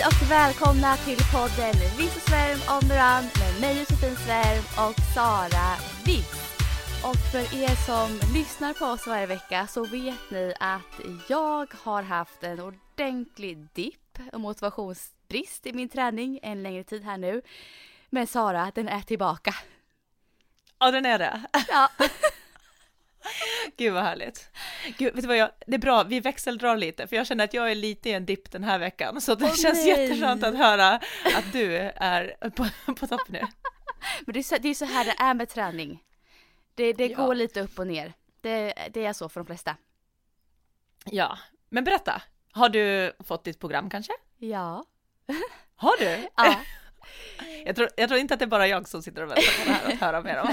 Hej och välkomna till podden Viss Svärm om Duran med mig Josefin Svärm och Sara Viss. Och för er som lyssnar på oss varje vecka så vet ni att jag har haft en ordentlig dipp och motivationsbrist i min träning en längre tid här nu. Men Sara, den är tillbaka. Ja, den är det. Ja. Gud vad härligt. Gud, vet du vad jag, det är bra, vi växeldrar lite, för jag känner att jag är lite i en dipp den här veckan, så det Åh, känns nej. jätteskönt att höra att du är på, på topp nu. Men det är, så, det är så här det är med träning. Det, det Ja. går lite upp och ner. Det, det är så för de flesta. Ja, men berätta, har du fått ditt program kanske? Ja. Har du? Ja. Jag tror, jag tror inte att det är bara jag som sitter och väntar på det här att höra mer om.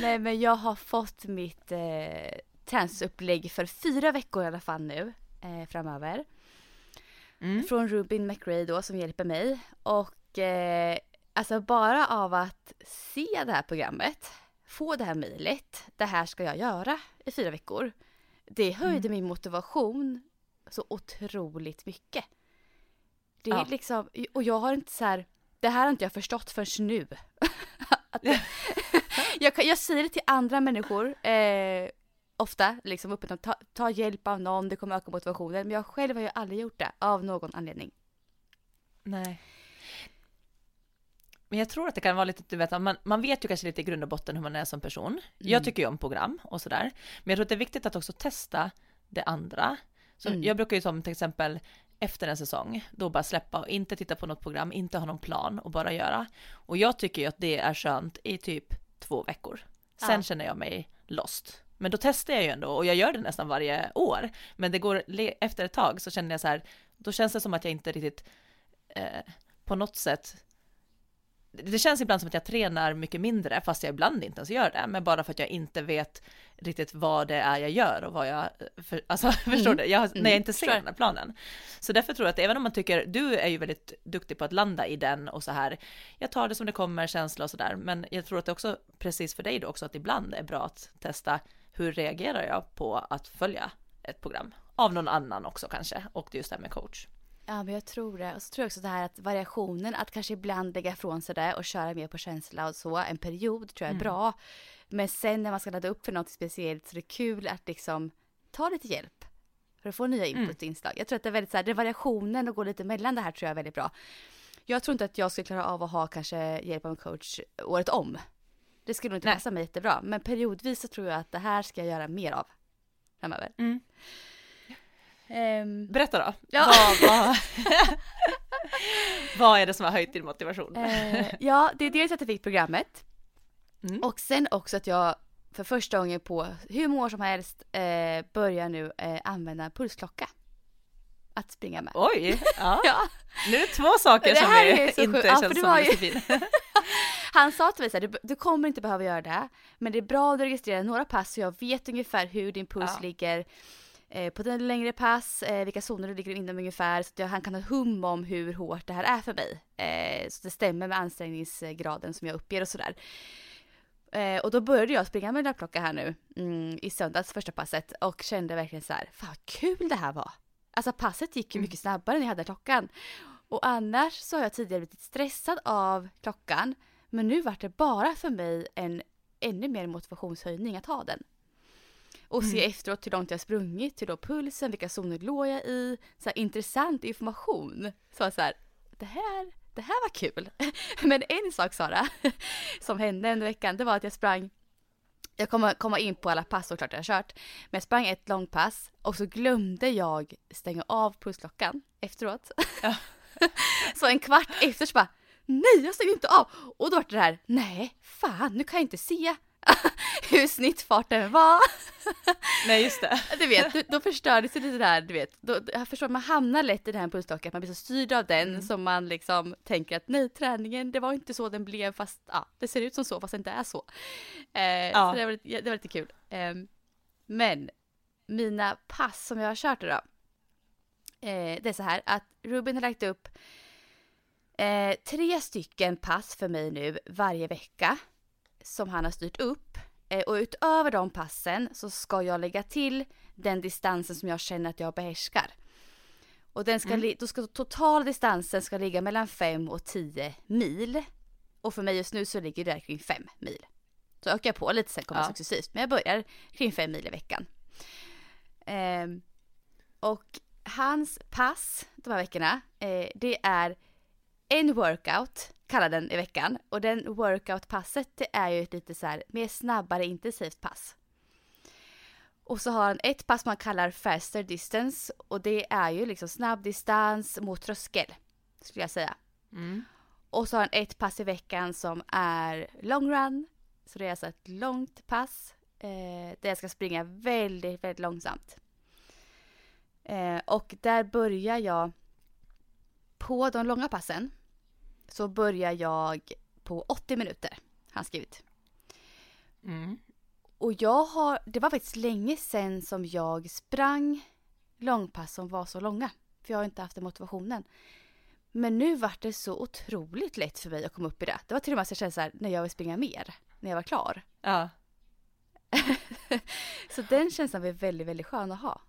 Nej men jag har fått mitt eh, träningsupplägg för fyra veckor i alla fall nu eh, framöver. Mm. Från Rubin McRae då som hjälper mig. Och eh, alltså bara av att se det här programmet, få det här mejlet, det här ska jag göra i fyra veckor. Det höjde min motivation så otroligt mycket. Det är Ja. liksom, och jag har inte så här, det här har inte jag förstått förrän nu. att, jag, jag säger det till andra människor, eh, ofta, liksom öppet, ta, ta hjälp av någon, det kommer öka motivationen. Men jag själv har ju aldrig gjort det, av någon anledning. Nej. Men jag tror att det kan vara lite, du vet, man, man vet ju kanske lite i grund och botten hur man är som person. Jag tycker ju om program och sådär. Men jag tror att det är viktigt att också testa det andra. Så Mm. jag brukar ju som till exempel efter en säsong, då bara släppa och inte titta på något program, inte ha någon plan och bara göra. Och jag tycker ju att det är skönt i typ två veckor. Sen Ja. känner jag mig lost. Men då testar jag ju ändå och jag gör det nästan varje år. Men det går efter ett tag så känner jag så här, då känns det som att jag inte riktigt eh, på något sätt det känns ibland som att jag tränar mycket mindre fast jag ibland inte ens gör det, men bara för att jag inte vet riktigt vad det är jag gör och vad jag, för, alltså förstår du, jag, när jag inte ser den här planen. Så därför tror jag att även om man tycker, du är ju väldigt duktig på att landa i den och så här, jag tar det som det kommer, känsla och sådär, men jag tror att det också, precis för dig då också, att ibland är bra att testa hur reagerar jag på att följa ett program? Av någon annan också kanske, och just det här med coach. Ja men jag tror det. Och så tror jag också det här att variationen, att kanske ibland lägga ifrån sig det och köra mer på känsla och så, en period tror jag är bra. Men sen när man ska ladda upp för något speciellt så är det kul att liksom ta lite hjälp. För att få nya input och inslag. Jag tror att det är väldigt så här, det är variationen och gå lite mellan det här tror jag är väldigt bra. Jag tror inte att jag skulle klara av att ha kanske hjälp av en coach året om. Det skulle nog inte passa mig jättebra. Men periodvis så tror jag att det här ska jag göra mer av framöver. Mm. Ehm, Berätta då. Ja. Vad, vad, vad är det som har höjt din motivation? Eh, ja, det är dels att jag fick programmet. Mm. Och sen också att jag för första gången på hur många år som helst eh, börjar nu eh, använda pulsklocka. Att springa med. Oj, ja. Ja. nu är det två saker Det som här är är så inte. Ja, för känns det som ju- Josefin. Han sa till mig såhär, du, du kommer inte behöva göra det. Men det är bra att du registrerar några pass så jag vet ungefär hur din puls Ja. ligger. Eh, på den längre pass, eh, vilka zoner du ligger inom ungefär. Så att jag, han kan ha hum om hur hårt det här är för mig. Eh, så det stämmer med ansträngningsgraden som jag uppger och sådär. Eh, och då började jag springa med löpklocka här nu mm, i söndags, första passet. Och kände verkligen så här, fan vad kul det här var. Alltså passet gick ju mycket snabbare när jag hade klockan. Och annars så har jag tidigare blivit stressad av klockan. Men nu vart det bara för mig en ännu mer motivationshöjning att ha den. Och se efteråt hur långt jag sprungit, hur då pulsen, vilka zoner låg jag i. Så här, intressant information. Så så här, det här, det här var kul. Men en sak Sara, som hände under veckan, det var att jag sprang jag kommer komma in på alla pass såklart jag har kört. Men jag sprang ett långpass och så glömde jag stänga av pulsklockan efteråt. Ja. så en kvart efter så bara, nej jag stängde inte av. Och då var det här, nej fan nu kan jag inte se hur snittfarten var. Nej just det. Du vet, då, förstördes det lite där, du vet. Då, jag förstår, man hamnar lätt i den här pulsklockan, man blir så styrd av den Mm. som man liksom tänker att nej, träningen, det var inte så den blev fast ja, det ser ut som så fast det inte är så. Eh, Ja. Så det var, det var lite kul. Eh, men mina pass som jag har kört idag, eh, det är så här att Ruben har lagt upp eh, tre stycken pass för mig nu varje vecka som han har styrt upp. Eh, och utöver de passen så ska jag lägga till den distansen som jag känner att jag behärskar. Och den ska, Mm. då ska totala distansen ska ligga mellan 5 och 10 mil. Och för mig just nu så ligger det kring 5 mil. Så ökar jag på lite sen kommer Ja. successivt. Men jag börjar kring 5 mil i veckan. Ehm, och hans pass de här veckorna, eh, det är en workout, kallar den i veckan. Och den workout-passet det är ju ett lite så här mer snabbare intensivt pass. Och så har han ett pass man kallar faster distance och det är ju liksom snabbdistans mot tröskel. Skulle jag säga. Mm. Och så har han ett pass i veckan som är long run. Så det är alltså ett långt pass. Eh, där jag ska springa väldigt, väldigt långsamt. Eh, och där börjar jag på de långa passen. Så börjar jag på 80 minuter. Har han skrivit. Mm. Och jag har, det var faktiskt länge sedan som jag sprang långpass som var så långa. För jag har inte haft den motivationen. Men nu vart det så otroligt lätt för mig att komma upp i det. Det var till och med så jag kände så här, när jag vill springa mer. När jag var klar. Ja. Så den känslan var väldigt, väldigt skön att ha.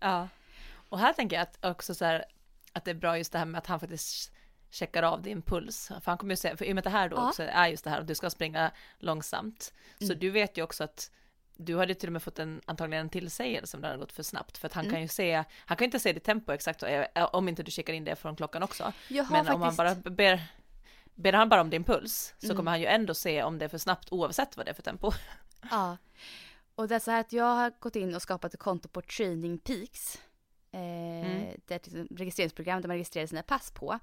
Ja. Och här tänker jag att också så här, att det är bra just det här med att han faktiskt checkar av din puls. För han kommer ju säga, för i och med det här då Ja. också är just det här att du ska springa långsamt. Så Mm. du vet ju också att du hade till och med fått en, antagligen en tillsägelse om det hade gått för snabbt. För att han Mm. kan ju se, han kan ju inte se ditt tempo exakt eh, om inte du kikar in det från klockan också. Jag har Men faktiskt... om han bara ber, ber han bara om din puls så Mm. kommer han ju ändå se om det är för snabbt oavsett vad det är för tempo. Ja. Och det är så här att jag har gått in och skapat ett konto på Training Peaks. Eh, Mm. Det är ett registreringsprogram där man registrerar sina pass på.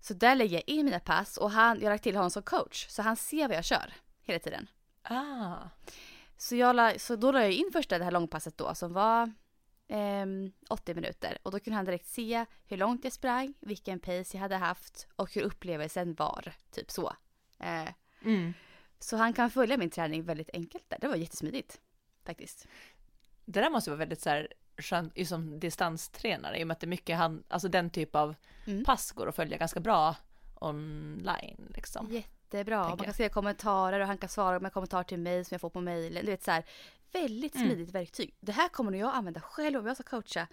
Så där lägger jag in mina pass och han, jag har lagt till honom som coach. Så han ser vad jag kör hela tiden. Ah, Så, jag la, så då la jag in första det här långpasset då som var ehm, 80 minuter. Och då kunde han direkt se hur långt jag sprang, vilken pace jag hade haft och hur upplevelsen var. Typ så. Eh, mm. så han kan följa min träning väldigt enkelt där. Det var jättesmidigt. Faktiskt. Det där måste vara väldigt så här som distanstränare, i och med att det är mycket han, alltså den typ av Mm. pass går att följa ganska bra online liksom. Jättebra. Man kan skriva kommentarer och han kan svara med kommentarer till mig som jag får på mejlen. Du vet så här, väldigt Mm. smidigt verktyg. Det här kommer nog jag använda själv om jag ska coacha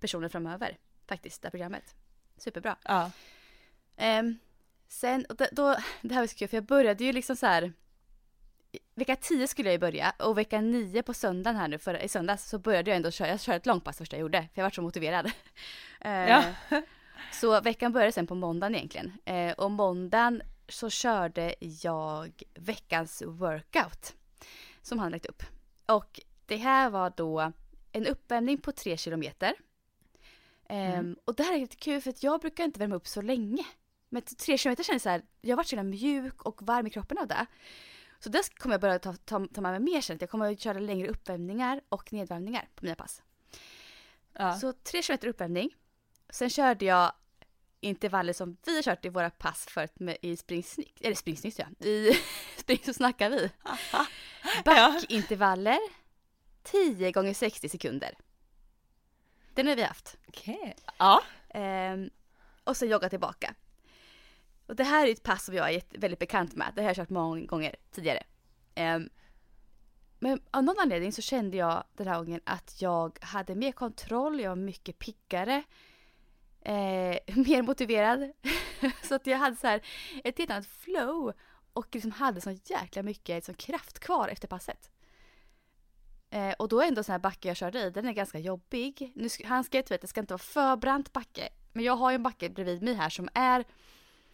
personer framöver. Faktiskt, det här programmet. Superbra. Ja. Ehm, sen, och då, det här var så kul för jag började ju liksom så här. Vecka 10 skulle jag ju börja och vecka 9 på söndagen här nu, förra, i söndags så började jag ändå köra, jag körde ett långpass första jag gjorde för jag var så motiverad. Ehm, Ja. Så veckan började sen på måndagen egentligen. Eh, och måndagen så körde jag veckans workout som han lagt upp. Och det här var då en uppvärmning på 3 kilometer. Ehm, Mm. Och det här är lite kul för att jag brukar inte värma upp så länge. Men 3 kilometer känns så här, jag har varit så mjuk och varm i kroppen av det. Så det kommer jag börja ta, ta, ta med mig mer sen. Jag kommer att köra längre uppvärmningar och nedvärmningar på mina pass. Ja. Så 3 km uppvärmning. Sen körde jag intervaller som vi har kört i våra pass förut med, i springsnitt, eller springsnitt ja, i spring så snackar vi. Backintervaller 10 gånger 60 sekunder. Den har vi haft. Okej. Ja. Ehm, och sen jogga tillbaka. Och det här är ett pass som jag är väldigt bekant med. Det här har jag kört många gånger tidigare. Um, men av någon anledning så kände jag den här gången att jag hade mer kontroll, jag var mycket piggare. Eh, mer motiverad. så att jag hade så här ett helt annat flow. Och liksom hade så jäkla mycket liksom, kraft kvar efter passet. Eh, och då är ändå sån här backe jag körde i, den är ganska jobbig. Nu, ska- han ska ju veta att det ska inte vara för brant backe. Men jag har ju en backe bredvid mig här som är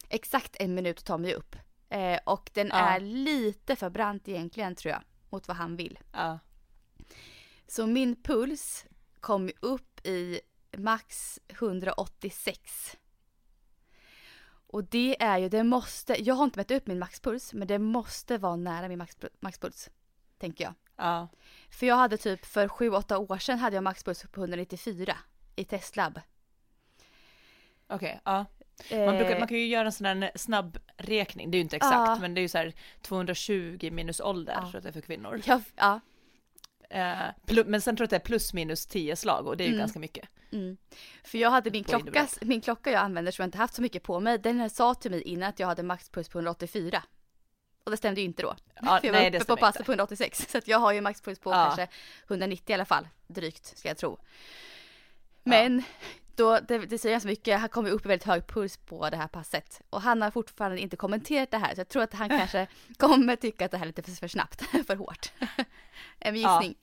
exakt en minut att ta mig upp. Eh, och den Ja. är lite för brant egentligen tror jag, mot vad han vill. Ja. Så min puls kom upp i max 186. Och det är ju, det måste, jag har inte mätt upp min maxpuls, men det måste vara nära min max, maxpuls. Tänker jag. Ja. För jag hade typ för 7-8 år sedan hade jag maxpuls på 194 i testlab. Okej, ja. Man, brukar, Eh, man kan ju göra en sån där snabb räkning, det är ju inte exakt, Ja. men det är ju så här 220 minus ålder, Ja. tror jag det är för kvinnor. ja, Eh, plu- men sen tror jag att det är plus minus 10 slag och det är ju Mm. ganska mycket. mm. För jag hade min klocka, min klocka jag använder som jag inte haft så mycket på mig, den sa till mig innan att jag hade maxpuls på 184. Och det stämde ju inte då. Ja, För jag var nej, det uppe på passet på 186. Så att jag har ju maxpuls på Ja. kanske 190 i alla fall. Drygt ska jag tro. Men då, det, det säger ganska mycket. Han kom ju upp i väldigt hög puls på det här passet. Och han har fortfarande inte kommenterat det här. Så jag tror att han kanske kommer tycka att det här är lite för, för snabbt. för hårt. en Ja. gissning.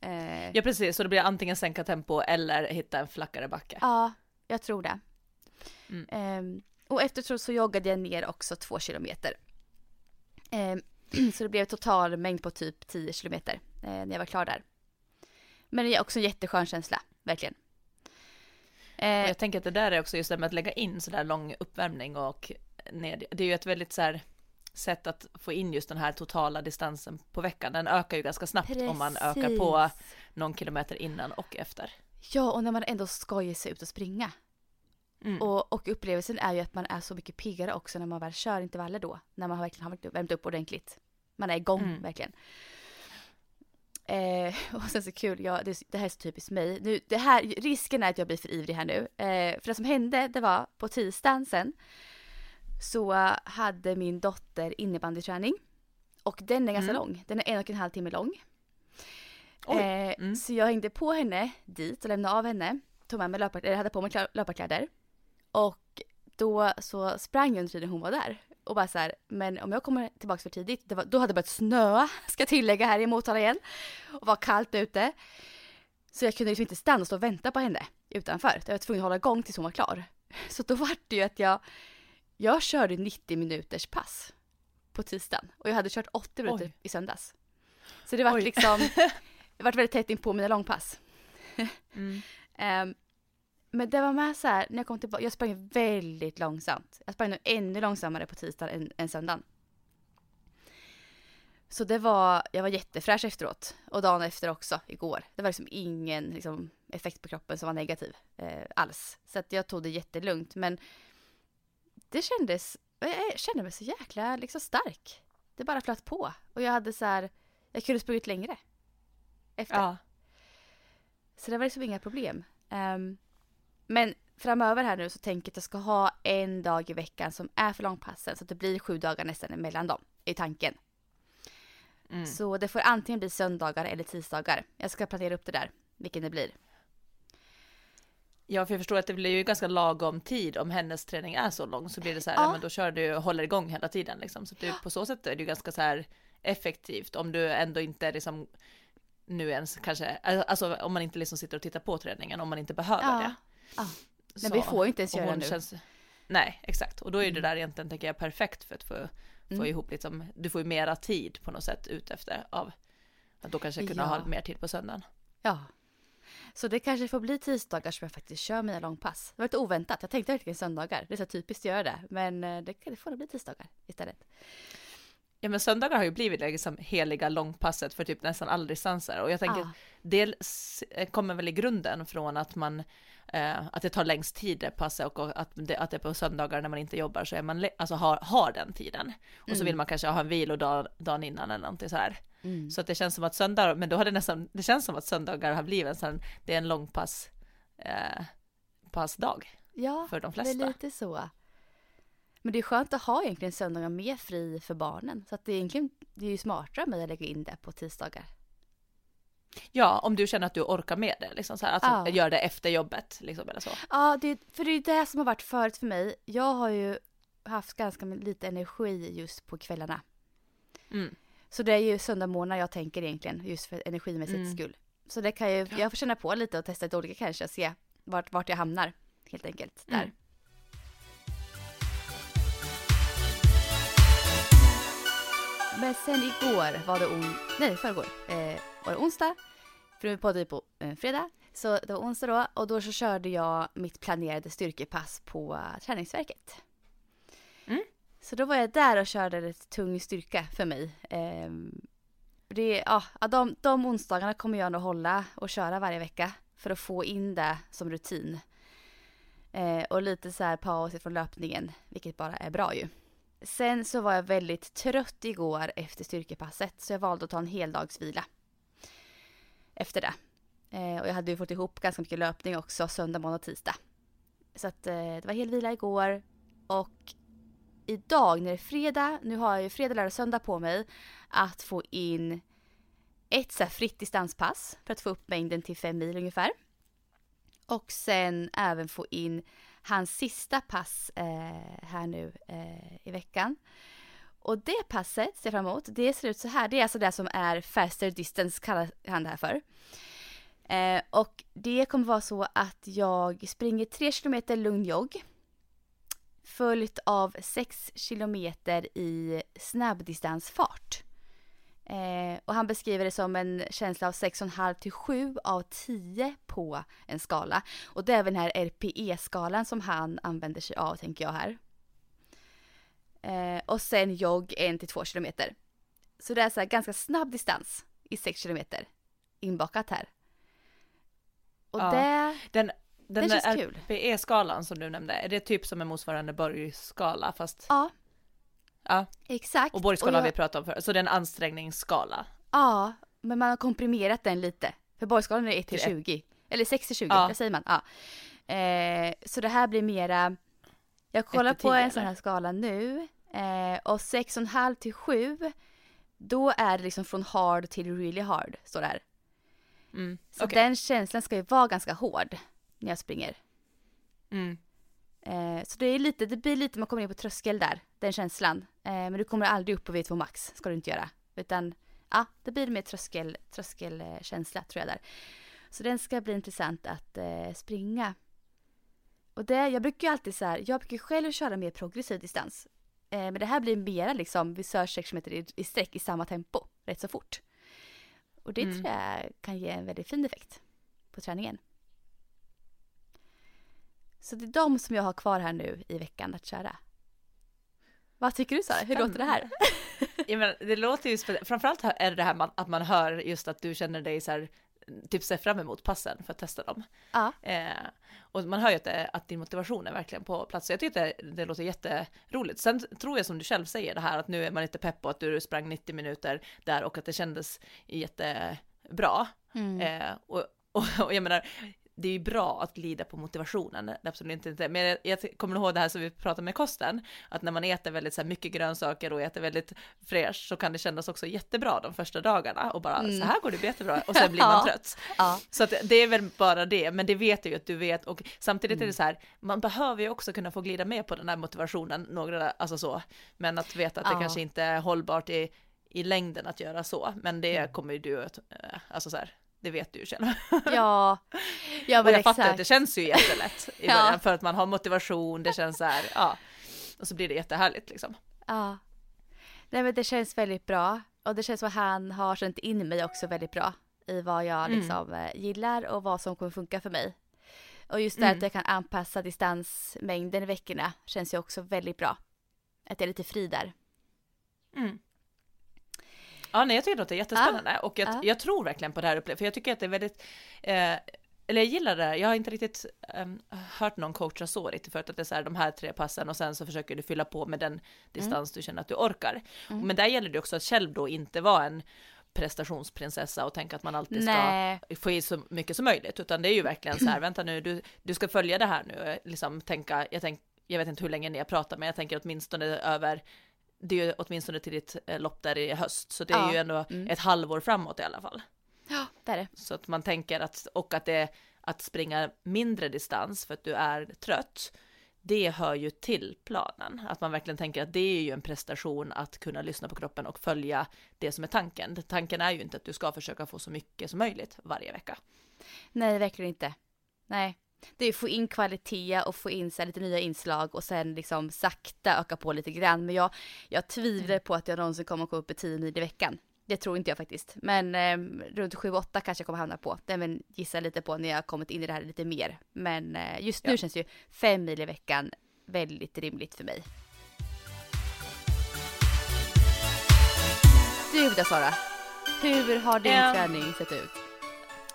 Eh, Ja precis, så det blir antingen sänka tempo eller hitta en flackare backe. Ja, jag tror det. Mm. Ehm, och efteråt så joggade jag ner också två kilometer. Ehm, så det blev total mängd på typ 10 kilometer eh, när jag var klar där. Men det är också en jätteskön känsla, verkligen. Eh, jag tänker att det där är också just det med att lägga in sådär lång uppvärmning och ned. Det är ju ett väldigt så här sätt att få in just den här totala distansen på veckan. Den ökar ju ganska snabbt om man ökar på Precis. någon kilometer innan och efter. Ja, och när man ändå ska ge sig ut och springa. Mm. Och, och upplevelsen är ju att man är så mycket piggare också när man väl kör intervaller då. När man verkligen har värmt upp ordentligt. Man är igång Mm. verkligen. Eh, och sen så kul, ja, det, det här är så typiskt mig. Nu, det här, risken är att jag blir för ivrig här nu. Eh, för det som hände, det var på tisdagen sen. Så hade min dotter innebandyträning. Och den är ganska Mm. lång. Den är en och en halv timme lång. Eh, mm. Så jag hängde på henne dit och lämnade av henne. Tog med mig löpar, eller hade på mig klä- löparkläder. Och då så sprang jag under tiden hon var där. Och bara så här, men om jag kommer tillbaka för tidigt, var, då hade det börjat snöa, ska tillägga här i Motala igen. Och var kallt ute. Så jag kunde liksom inte stanna och stå och vänta på henne utanför. Jag var tvungen att hålla igång tills hon var klar. Så då var det ju att jag, jag körde 90 minuters pass på tisdagen. Och jag hade kört 80 minuter Oj. i söndags. Så det var liksom, det var väldigt tätt in på mina långpass. Mm. Ehm, men det var med så här, när jag kom tillbaka, jag sprang väldigt långsamt. Jag sprang nog ännu långsammare på tisdagen än, än söndagen. Så det var, jag var jättefräsch efteråt. Och dagen efter också, igår. Det var liksom ingen liksom, effekt på kroppen som var negativ eh, alls. Så att jag tog det jättelugnt. Men det kändes, jag kände mig så jäkla liksom, stark. Det bara flöt på. Och jag hade så här, jag kunde sprungit längre. Efter. Ja. Så det var liksom inga problem. Ehm, men framöver här nu så tänker jag att jag ska ha en dag i veckan som är för långpassen. Så att det blir sju dagar nästan emellan dem, i tanken. Mm. Så det får antingen bli söndagar eller tisdagar. Jag ska planera upp det där, vilken det blir. Ja, för jag förstår att det blir ju ganska lagom tid om hennes träning är så lång så blir det så här, Ja. men då kör du och håller igång hela tiden liksom. Så du, på så sätt är det ju ganska så här effektivt om du ändå inte liksom nu ens kanske, alltså om man inte liksom sitter och tittar på träningen, om man inte behöver Ja. det. Ja. Så, Men vi får ju inte ens och göra nu. Känns, nej, exakt. Och då är det Mm. där egentligen, tänker jag, perfekt för att få, få Mm. ihop liksom, du får ju mera tid på något sätt ut efter av att då kanske kunna Ja. ha mer tid på söndagen. Ja. Så det kanske får bli tisdagar som jag faktiskt kör mina långpass. Det var lite oväntat. Jag tänkte verkligen söndagar. Det är så typiskt att göra det. Men eh, det, det får bli tisdagar istället. Ja men söndagar har ju blivit liksom heliga långpasset för typ nästan alla distanser och jag tänker Ah. det s- kommer väl i grunden från att man eh, att det tar längst tid det passet och att det, att det är på söndagar när man inte jobbar så är man alltså har, har den tiden och så Mm. vill man kanske ha en vilodag dagen innan eller någonting så här Mm. så att det känns som att söndagar men då har det nästan det känns som att söndagar har blivit en sån det är en långpass eh, passdag Ja, för de det är flesta. lite så. Men det är skönt att ha egentligen söndagar mer fri för barnen. Så att det är egentligen det är ju smartare mig att lägga in det på tisdagar. Ja, om du känner att du orkar med det liksom så här att Ja. gör det efter jobbet liksom eller så. Ja, det, för det är det som har varit förut för mig. Jag har ju haft ganska lite energi just på kvällarna. Mm. Så det är ju söndagmorgnar jag tänker egentligen, just för energimässigt Mm. skull. Så det kan ju, jag får känna på lite och testa lite olika kanske, se vart, vart jag hamnar helt enkelt. Där. Mm. Men sen igår var det on... Nej, förrgår. Eh, var det onsdag. För nu poddar vi på eh, fredag. Så det var onsdag då och då så körde jag mitt planerade styrkepass på eh, träningsverket. Så då var jag där och körde lite tung styrka för mig. Eh, det, ja, de, de onsdagarna kommer jag nog hålla och köra varje vecka för att få in det som rutin. Eh, och lite så här paus från löpningen, vilket bara är bra ju. Sen så var jag väldigt trött igår efter styrkepasset så jag valde att ta en heldagsvila. Efter det. Eh, och jag hade ju fått ihop ganska mycket löpning också söndag, måndag, tisdag. Så att eh, det var helvila igår och idag när det är fredag, nu har jag ju fredag, lördag, söndag på mig att få in ett så fritt distanspass för att få upp mängden till fem mil ungefär. Och sen även få in hans sista pass eh, här nu eh, i veckan. Och det passet ser jag fram emot. Det ser ut så här. Det är alltså det som är faster distance kallar han det här för. Eh, och det kommer vara så att jag springer 3 km lugn jogg. Följt av 6 km i snabbdistansfart. Eh, och han beskriver det som en känsla av 6,5 till 7 av 10 på en skala. Och det är även den här RPE-skalan som han använder sig av tänker jag här. Eh, och sen jogg 1 till 2 kilometer. Så det är så ganska snabb distans i 6 kilometer inbakat här. Och ja, det, den, den det känns kul. RPE-skalan som du nämnde, är det typ som en motsvarande Borg-skala fast? Ja, Ja, exakt. och Borg-skalan har vi pratat om förut, så det är en ansträngningsskala. Ja, men man har komprimerat den lite. För borgskalan är 1 till Till ett- 20. Eller 6 till 20, Ja. det säger man. Ja. Eh, så det här blir mera... Jag kollar på en sån här skala nu. Eh, och 6,5 till 7. Då är det liksom från hard till really hard, står det här. Mm. Så okej. den känslan ska ju vara ganska hård när jag springer. Mm. Eh, så det, är lite, det blir lite, man kommer in på tröskel där, den känslan. Eh, men du kommer aldrig upp på V2 max, ska du inte göra. Utan, ja, det blir mer tröskel, tröskelkänsla tror jag där. Så den ska bli intressant att eh, springa. Och det, jag brukar ju alltid så här, jag brukar själv köra mer progressiv distans. Eh, men det här blir mera liksom, vi kör 6 km i, i sträck i samma tempo, rätt så fort. Och det Mm. tror jag kan ge en väldigt fin effekt på träningen. Så det är de som jag har kvar här nu i veckan att köra. Vad tycker du Sara? Hur låter det här? Ja, men det låter ju spännande. Framförallt är det det här att man hör just att du känner dig så här, typ ser fram emot passen för att testa dem. Ja. Eh, och man hör ju att, det, att din motivation är verkligen på plats. Så Jag tycker det, det låter jätteroligt. Sen tror jag som du själv säger det här att nu är man lite pepp på att du sprang 90 minuter där och att det kändes jättebra. Mm. Eh, och, och, och jag menar, det är ju bra att glida på motivationen, det absolut inte. Men jag, jag kommer ihåg det här som vi pratade med kosten, att när man äter väldigt så här, mycket grönsaker och äter väldigt fräscht så kan det kännas också jättebra de första dagarna och bara Mm. så här går det jättebra och sen blir man Ja. trött. Ja. Så att det är väl bara det, men det vet jag ju att du vet och samtidigt Mm. är det så här, man behöver ju också kunna få glida med på den här motivationen, några, alltså så, men att veta att det Ja. kanske inte är hållbart i, i längden att göra så, men det Mm. kommer ju du att, eh, alltså så här, det vet du ju själv. Ja, ja men jag fattar att exakt. det känns ju jättelätt i Ja. början för att man har motivation, det känns så här, ja, och så blir det jättehärligt liksom. Ja. Nej men det känns väldigt bra. Och det känns som att han har känt in mig också väldigt bra. I vad jag Mm. liksom eh, gillar och vad som kommer funka för mig. Och just det Mm. att jag kan anpassa distansmängden i veckorna känns ju också väldigt bra. Att jag är lite fri där. Mm. Ja, nej, jag tycker att det är jättespännande och jag, Ja. jag tror verkligen på det här upplägget, för jag tycker att det är väldigt, eh, eller jag gillar det, här. jag har inte riktigt ehm, hört någon coacha så riktigt förut, att det är så här de här tre passen och sen så försöker du fylla på med den distans du känner att du orkar. Mm. Men där gäller det också att själv då inte vara en prestationsprinsessa och tänka att man alltid ska Nej. få i så mycket som möjligt, utan det är ju verkligen så här, vänta nu, du, du ska följa det här nu, liksom tänka, jag, tänk, jag vet inte hur länge ni har pratat, men jag tänker åtminstone över, det är ju åtminstone till ditt eh, lopp där i höst, så det är Ja, ju ändå mm. ett halvår framåt i alla fall. Ja, det är det. Så att man tänker att, och att det, att springa mindre distans för att du är trött, det hör ju till planen. Att man verkligen tänker att det är ju en prestation att kunna lyssna på kroppen och följa det som är tanken. Tanken är ju inte att du ska försöka få så mycket som möjligt varje vecka. Nej, verkligen inte. Nej det är att få in kvalitet och få in så lite nya inslag och sen liksom sakta öka på lite grann. Men jag, jag tvivlar mm. på att jag någonsin kommer att gå upp i 10 mil i veckan. Det tror inte jag faktiskt. Men eh, runt 7-8 kanske jag kommer hamna på. Det men gissa lite på när jag kommit in i det här lite mer. Men eh, just nu ja. känns ju 5 mil i veckan väldigt rimligt för mig. Du då Sara, hur har din um... träning sett ut?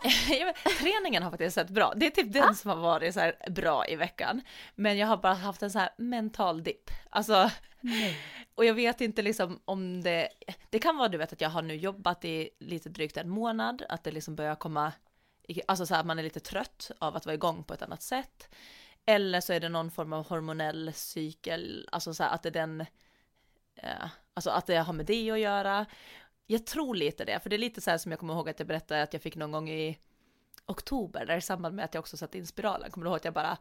Ja, Träningen har faktiskt sett bra. Det är typ den som har varit så bra i veckan. Men jag har bara haft en så här mental dipp. Alltså, och jag vet inte liksom om det, det kan vara du vet att jag har nu jobbat i lite drygt en månad, att det liksom börjar komma, alltså så här man är lite trött av att vara igång på ett annat sätt. Eller så är det någon form av hormonell cykel, alltså så här att det är den, eh, alltså att det har med det att göra. Jag tror lite det, för det är lite så här som jag kommer ihåg att jag berättade att jag fick någon gång i oktober, där i samband med att jag också satte in spiralen, kommer du ihåg att jag bara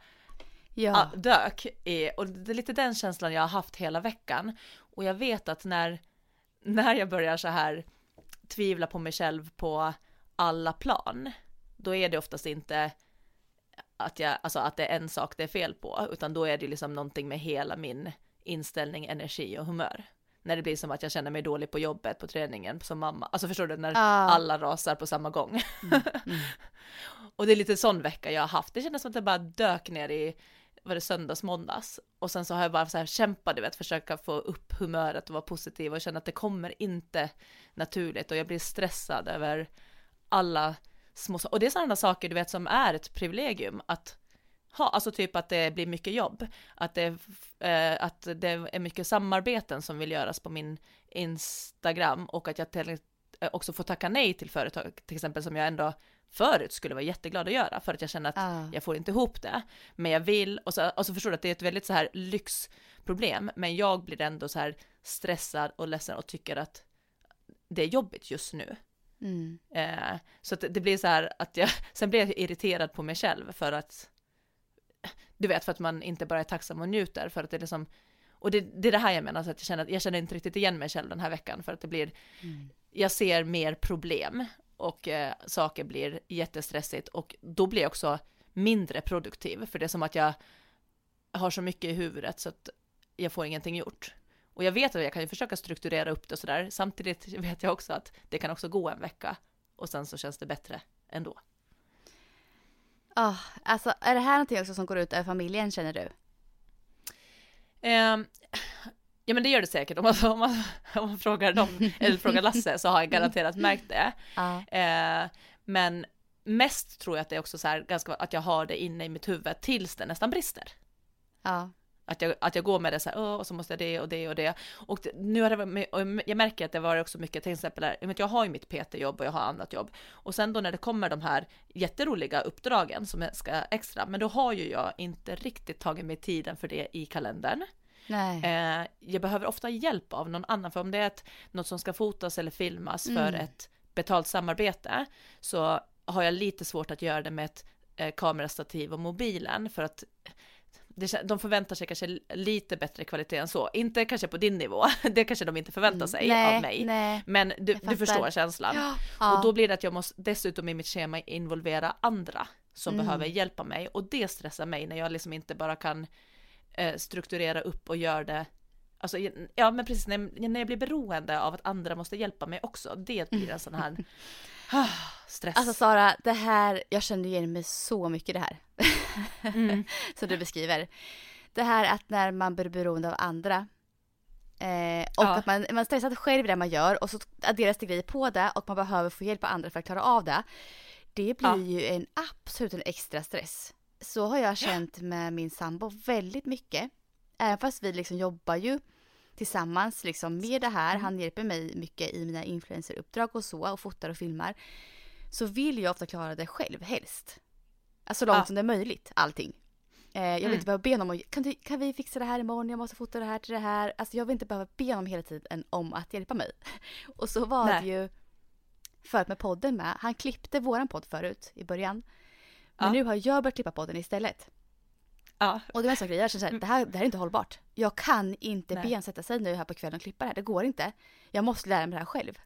Ja. ah, dök i, och det är lite den känslan jag har haft hela veckan. Och jag vet att när, när jag börjar så här tvivla på mig själv på alla plan, då är det oftast inte att, jag, alltså att det är en sak det är fel på, utan då är det liksom någonting med hela min inställning, energi och humör. När det blir som att jag känner mig dålig på jobbet, på träningen, som mamma. Alltså förstår du, när Ja. alla rasar på samma gång. och det är lite sån vecka jag har haft. Det kändes som att det bara dök ner i, var det söndags, måndags. Och sen så har jag bara så här kämpat, du vet, försöka få upp humöret och vara positiv och känna att det kommer inte naturligt och jag blir stressad över alla små saker. Och det är sådana saker, du vet, som är ett privilegium att ha, alltså typ att det blir mycket jobb, att det, eh, att det är mycket samarbeten som vill göras på min Instagram och att jag till, eh, också får tacka nej till företag, till exempel som jag ändå förut skulle vara jätteglad att göra för att jag känner att Ja. jag får inte ihop det, men jag vill och så, och så förstår du att det är ett väldigt så här lyxproblem, men jag blir ändå så här stressad och ledsen och tycker att det är jobbigt just nu. Mm. Eh, så att det blir så här att jag, sen blir jag irriterad på mig själv för att, du vet, för att man inte bara är tacksam och njuter, för att det är liksom, och det, det är det här jag menar, så att jag känner att jag känner inte riktigt igen mig själv den här veckan, för att det blir, Mm. jag ser mer problem och eh, saker blir jättestressigt och då blir jag också mindre produktiv, för det är som att jag har så mycket i huvudet så att jag får ingenting gjort. Och jag vet att jag kan ju försöka strukturera upp det och sådär, samtidigt vet jag också att det kan också gå en vecka och sen så känns det bättre ändå. Ah, alltså, är det här någonting också som går ut över familjen känner du? Ehm, ja men det gör det säkert, om man, om man, om man frågar dem, eller frågar Lasse så har jag garanterat märkt det. Ja. Eh, men mest tror jag att det är också så här, ganska, att jag har det inne i mitt huvud tills det nästan brister. Ja. Att jag, att jag går med det så här, "Åh, och så måste jag det och det och det. Och det, nu har det varit, och jag märker att det var också mycket, till exempel, där, jag har ju mitt PT-jobb och jag har annat jobb. Och sen då när det kommer de här jätteroliga uppdragen som ska extra, men då har ju jag inte riktigt tagit mig tiden för det i kalendern. Nej. Eh, jag behöver ofta hjälp av någon annan, för om det är ett, något som ska fotas eller filmas för Mm. ett betalt samarbete, så har jag lite svårt att göra det med ett eh, kamerastativ och mobilen, för att det, de förväntar sig kanske lite bättre kvalitet än så. Inte kanske på din nivå, det kanske de inte förväntar sig Mm. nej, av mig. Nej. Men du, Jag du förstår känslan. Ja. Ja. Och då blir det att jag måste dessutom i mitt schema involvera andra som Mm. behöver hjälpa mig och det stressar mig när jag liksom inte bara kan eh, strukturera upp och göra det Alltså, ja men precis, när, när jag blir beroende av att andra måste hjälpa mig också, det blir en sån här stress. Alltså Sara, det här, jag kände igen mig så mycket i det här. Mm. som du beskriver. Det här att när man blir beroende av andra eh, och Ja. att man, man stressad själv i det man gör och så adderas det grejer på det och man behöver få hjälp av andra för att klara av det. Det blir Ja. ju en absolut en extra stress. Så har jag känt med min sambo väldigt mycket. Även fast vi liksom jobbar ju tillsammans liksom med det här. Han hjälper mig mycket i mina influenceruppdrag och så och fotar och filmar. Så vill jag ofta klara det själv helst. Alltså så långt Ja. som det är möjligt, allting. Eh, jag vill Mm. inte behöva be honom om kan, du, kan vi fixa det här imorgon, jag måste fota det här till det här. Alltså jag vill inte behöva be honom hela tiden om att hjälpa mig. Och så var Nej. det ju förut med podden med. Han klippte våran podd förut i början. Men Ja. nu har jag börjat klippa podden istället. Ja, Och det var en sån grej, jag här, det, här, det här är inte hållbart. Jag kan inte Nej. be honom sätta sig nu här på kvällen och klippa det här. Det går inte. Jag måste lära mig det här själv.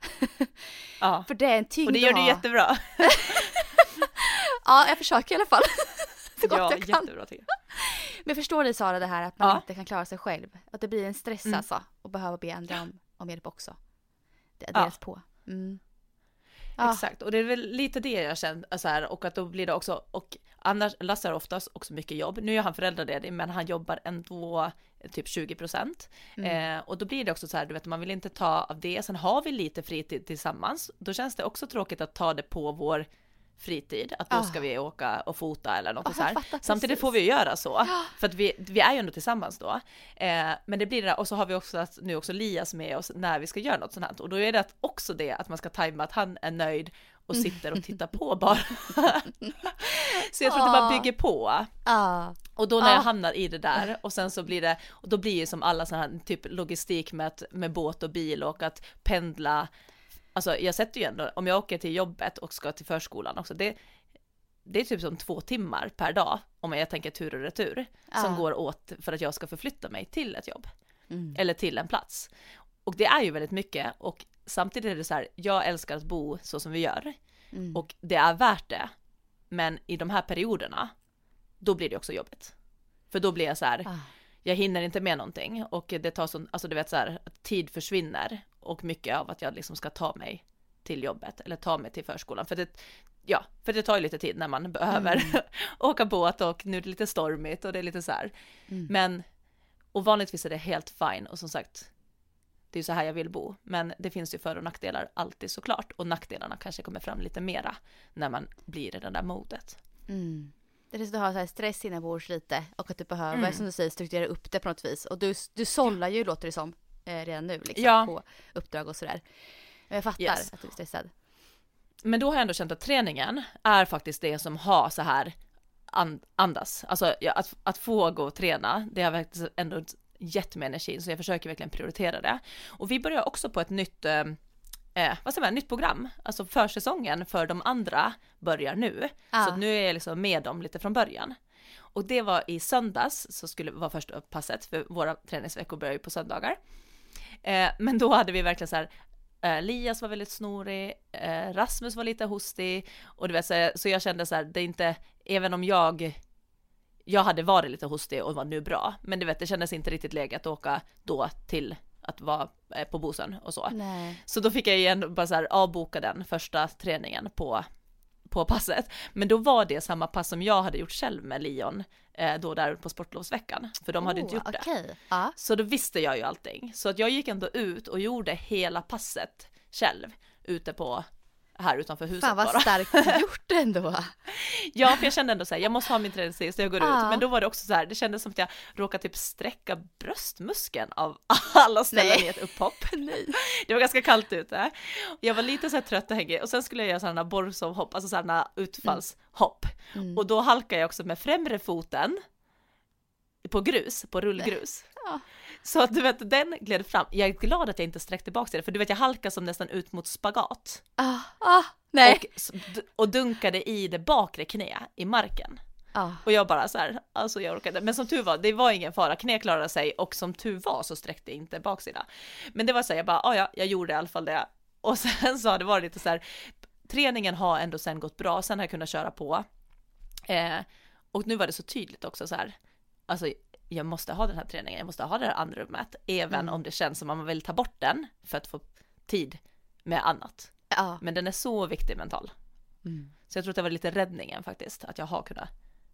ja. För det är en tyngd Och det gör du jättebra. Ja, jag försöker i alla fall. så gott ja, jag kan. jättebra tycker jag. Men förstår dig Sara det här att man Ja. inte kan klara sig själv. Att det blir en stress Mm. alltså. Och behöva be andra om, om hjälp också. Det Ja. adderas på. Mm. Ja. Exakt, och det är väl lite det jag känner så här, och att då blir det också, och annars, Lasse har oftast också mycket jobb. Nu är han föräldraledig, men han jobbar ändå typ 20 procent. Mm. Eh, och då blir det också så här, du vet, man vill inte ta av det. Sen har vi lite fritid tillsammans. Då känns det också tråkigt att ta det på vår fritid, att då Ah. ska vi åka och fota eller något Ah, så fattar Samtidigt precis. får vi ju göra så, för att vi, vi är ju ändå tillsammans då. Eh, men det blir det där, och så har vi också att, nu också Lias med oss när vi ska göra något sånt här. Och då är det också det att man ska tajma att han är nöjd och sitter och tittar på bara. så jag tror att det bara Ah. bygger på. Och då när jag Ah. hamnar i det där och sen så blir det, och då blir det som alla sådana här typ logistik med, att, med båt och bil och att pendla. Alltså jag sätter ju ändå, om jag åker till jobbet och ska till förskolan också, det, det är typ som två timmar per dag om jag tänker tur och retur som Ah. går åt för att jag ska förflytta mig till ett jobb Mm. eller till en plats. Och det är ju väldigt mycket och samtidigt är det så här, jag älskar att bo så som vi gör Mm. och det är värt det. Men i de här perioderna, då blir det också jobbigt. För då blir jag så här, Ah. jag hinner inte med någonting och det tar sån, alltså du vet så här, tid försvinner och mycket av att jag liksom ska ta mig till jobbet eller ta mig till förskolan. För det, ja, för det tar ju lite tid när man behöver åka båt och nu är det lite stormigt och det är lite så här. Mm. Men, och vanligtvis är det helt fine och som sagt, det är ju så här jag vill bo. Men det finns ju för och nackdelar alltid såklart och nackdelarna kanske kommer fram lite mera när man blir i det där modet. Mm. Det är så att du har så här stress inombords lite och att du behöver, Mm. som du säger, strukturera upp det på något vis. Och du, du sållar ju, låter det som, eh, redan nu liksom, Ja. på uppdrag och sådär. Men jag fattar Yes. att du är stressad. Men då har jag ändå känt att träningen är faktiskt det som har så här and, andas. Alltså ja, att, att få gå och träna, det har faktiskt ändå gett mig energi, så jag försöker verkligen prioritera det. Och vi börjar också på ett nytt, eh, eh, vad säger man, nytt program. Alltså försäsongen för de andra börjar nu. Ah. Så nu är jag liksom med dem lite från början. Och det var i söndags, så skulle vara första passet, för våra träningsveckor börjar ju på söndagar. Eh, men då hade vi verkligen så här, eh, Lias var väldigt snorig, eh, Rasmus var lite hostig, och du vet, så, så jag kände så här, det är inte, även om jag, jag hade varit lite hostig och var nu bra, men du vet, det kändes inte riktigt läge att åka då till att vara eh, på Bosön och så. Nej. Så då fick jag igen bara så här avboka den första träningen på, på passet. Men då var det samma pass som jag hade gjort själv med Lion eh, då där på sportlovsveckan. För de hade inte gjort det. Okej. Ja. Så då visste jag ju allting. Så att jag gick ändå ut och gjorde hela passet själv ute på här utanför huset Fan vad bara. starkt gjort ändå. Ja, för jag kände ändå så här, jag måste ha min träningstid så jag går Ja. ut. Men då var det också så här, det kändes som att jag råkade typ sträcka bröstmuskeln av alla ställen Nej. i ett upphopp. Det var ganska kallt ute. Jag var lite så här trött och hängig och sen skulle jag göra sådana borsovhopp, alltså sådana utfallshopp. Mm. Och då halkade jag också med främre foten på grus, på rullgrus. Ja. Så att du vet, den gled fram. Jag är glad att jag inte sträckte bak det, för du vet jag halkade som nästan ut mot spagat. Ah, ah, nej. Och, och dunkade i det bakre knä i marken. Ah. Och jag bara så här, alltså jag orkade. Men som tur var, det var ingen fara, knä klarade sig och som tur var så sträckte jag inte baksida. Men det var så här, jag bara, "Ah, ja, jag gjorde i alla fall det. Och sen så har det varit lite så här, träningen har ändå sen gått bra, sen har jag kunnat köra på. Eh, och nu var det så tydligt också så här, alltså jag måste ha den här träningen, jag måste ha det här andrummet, även Mm. om det känns som att man vill ta bort den för att få tid med annat. Ja. Men den är så viktig mental. Mm. Så jag tror att det var lite räddningen faktiskt, att jag har kunnat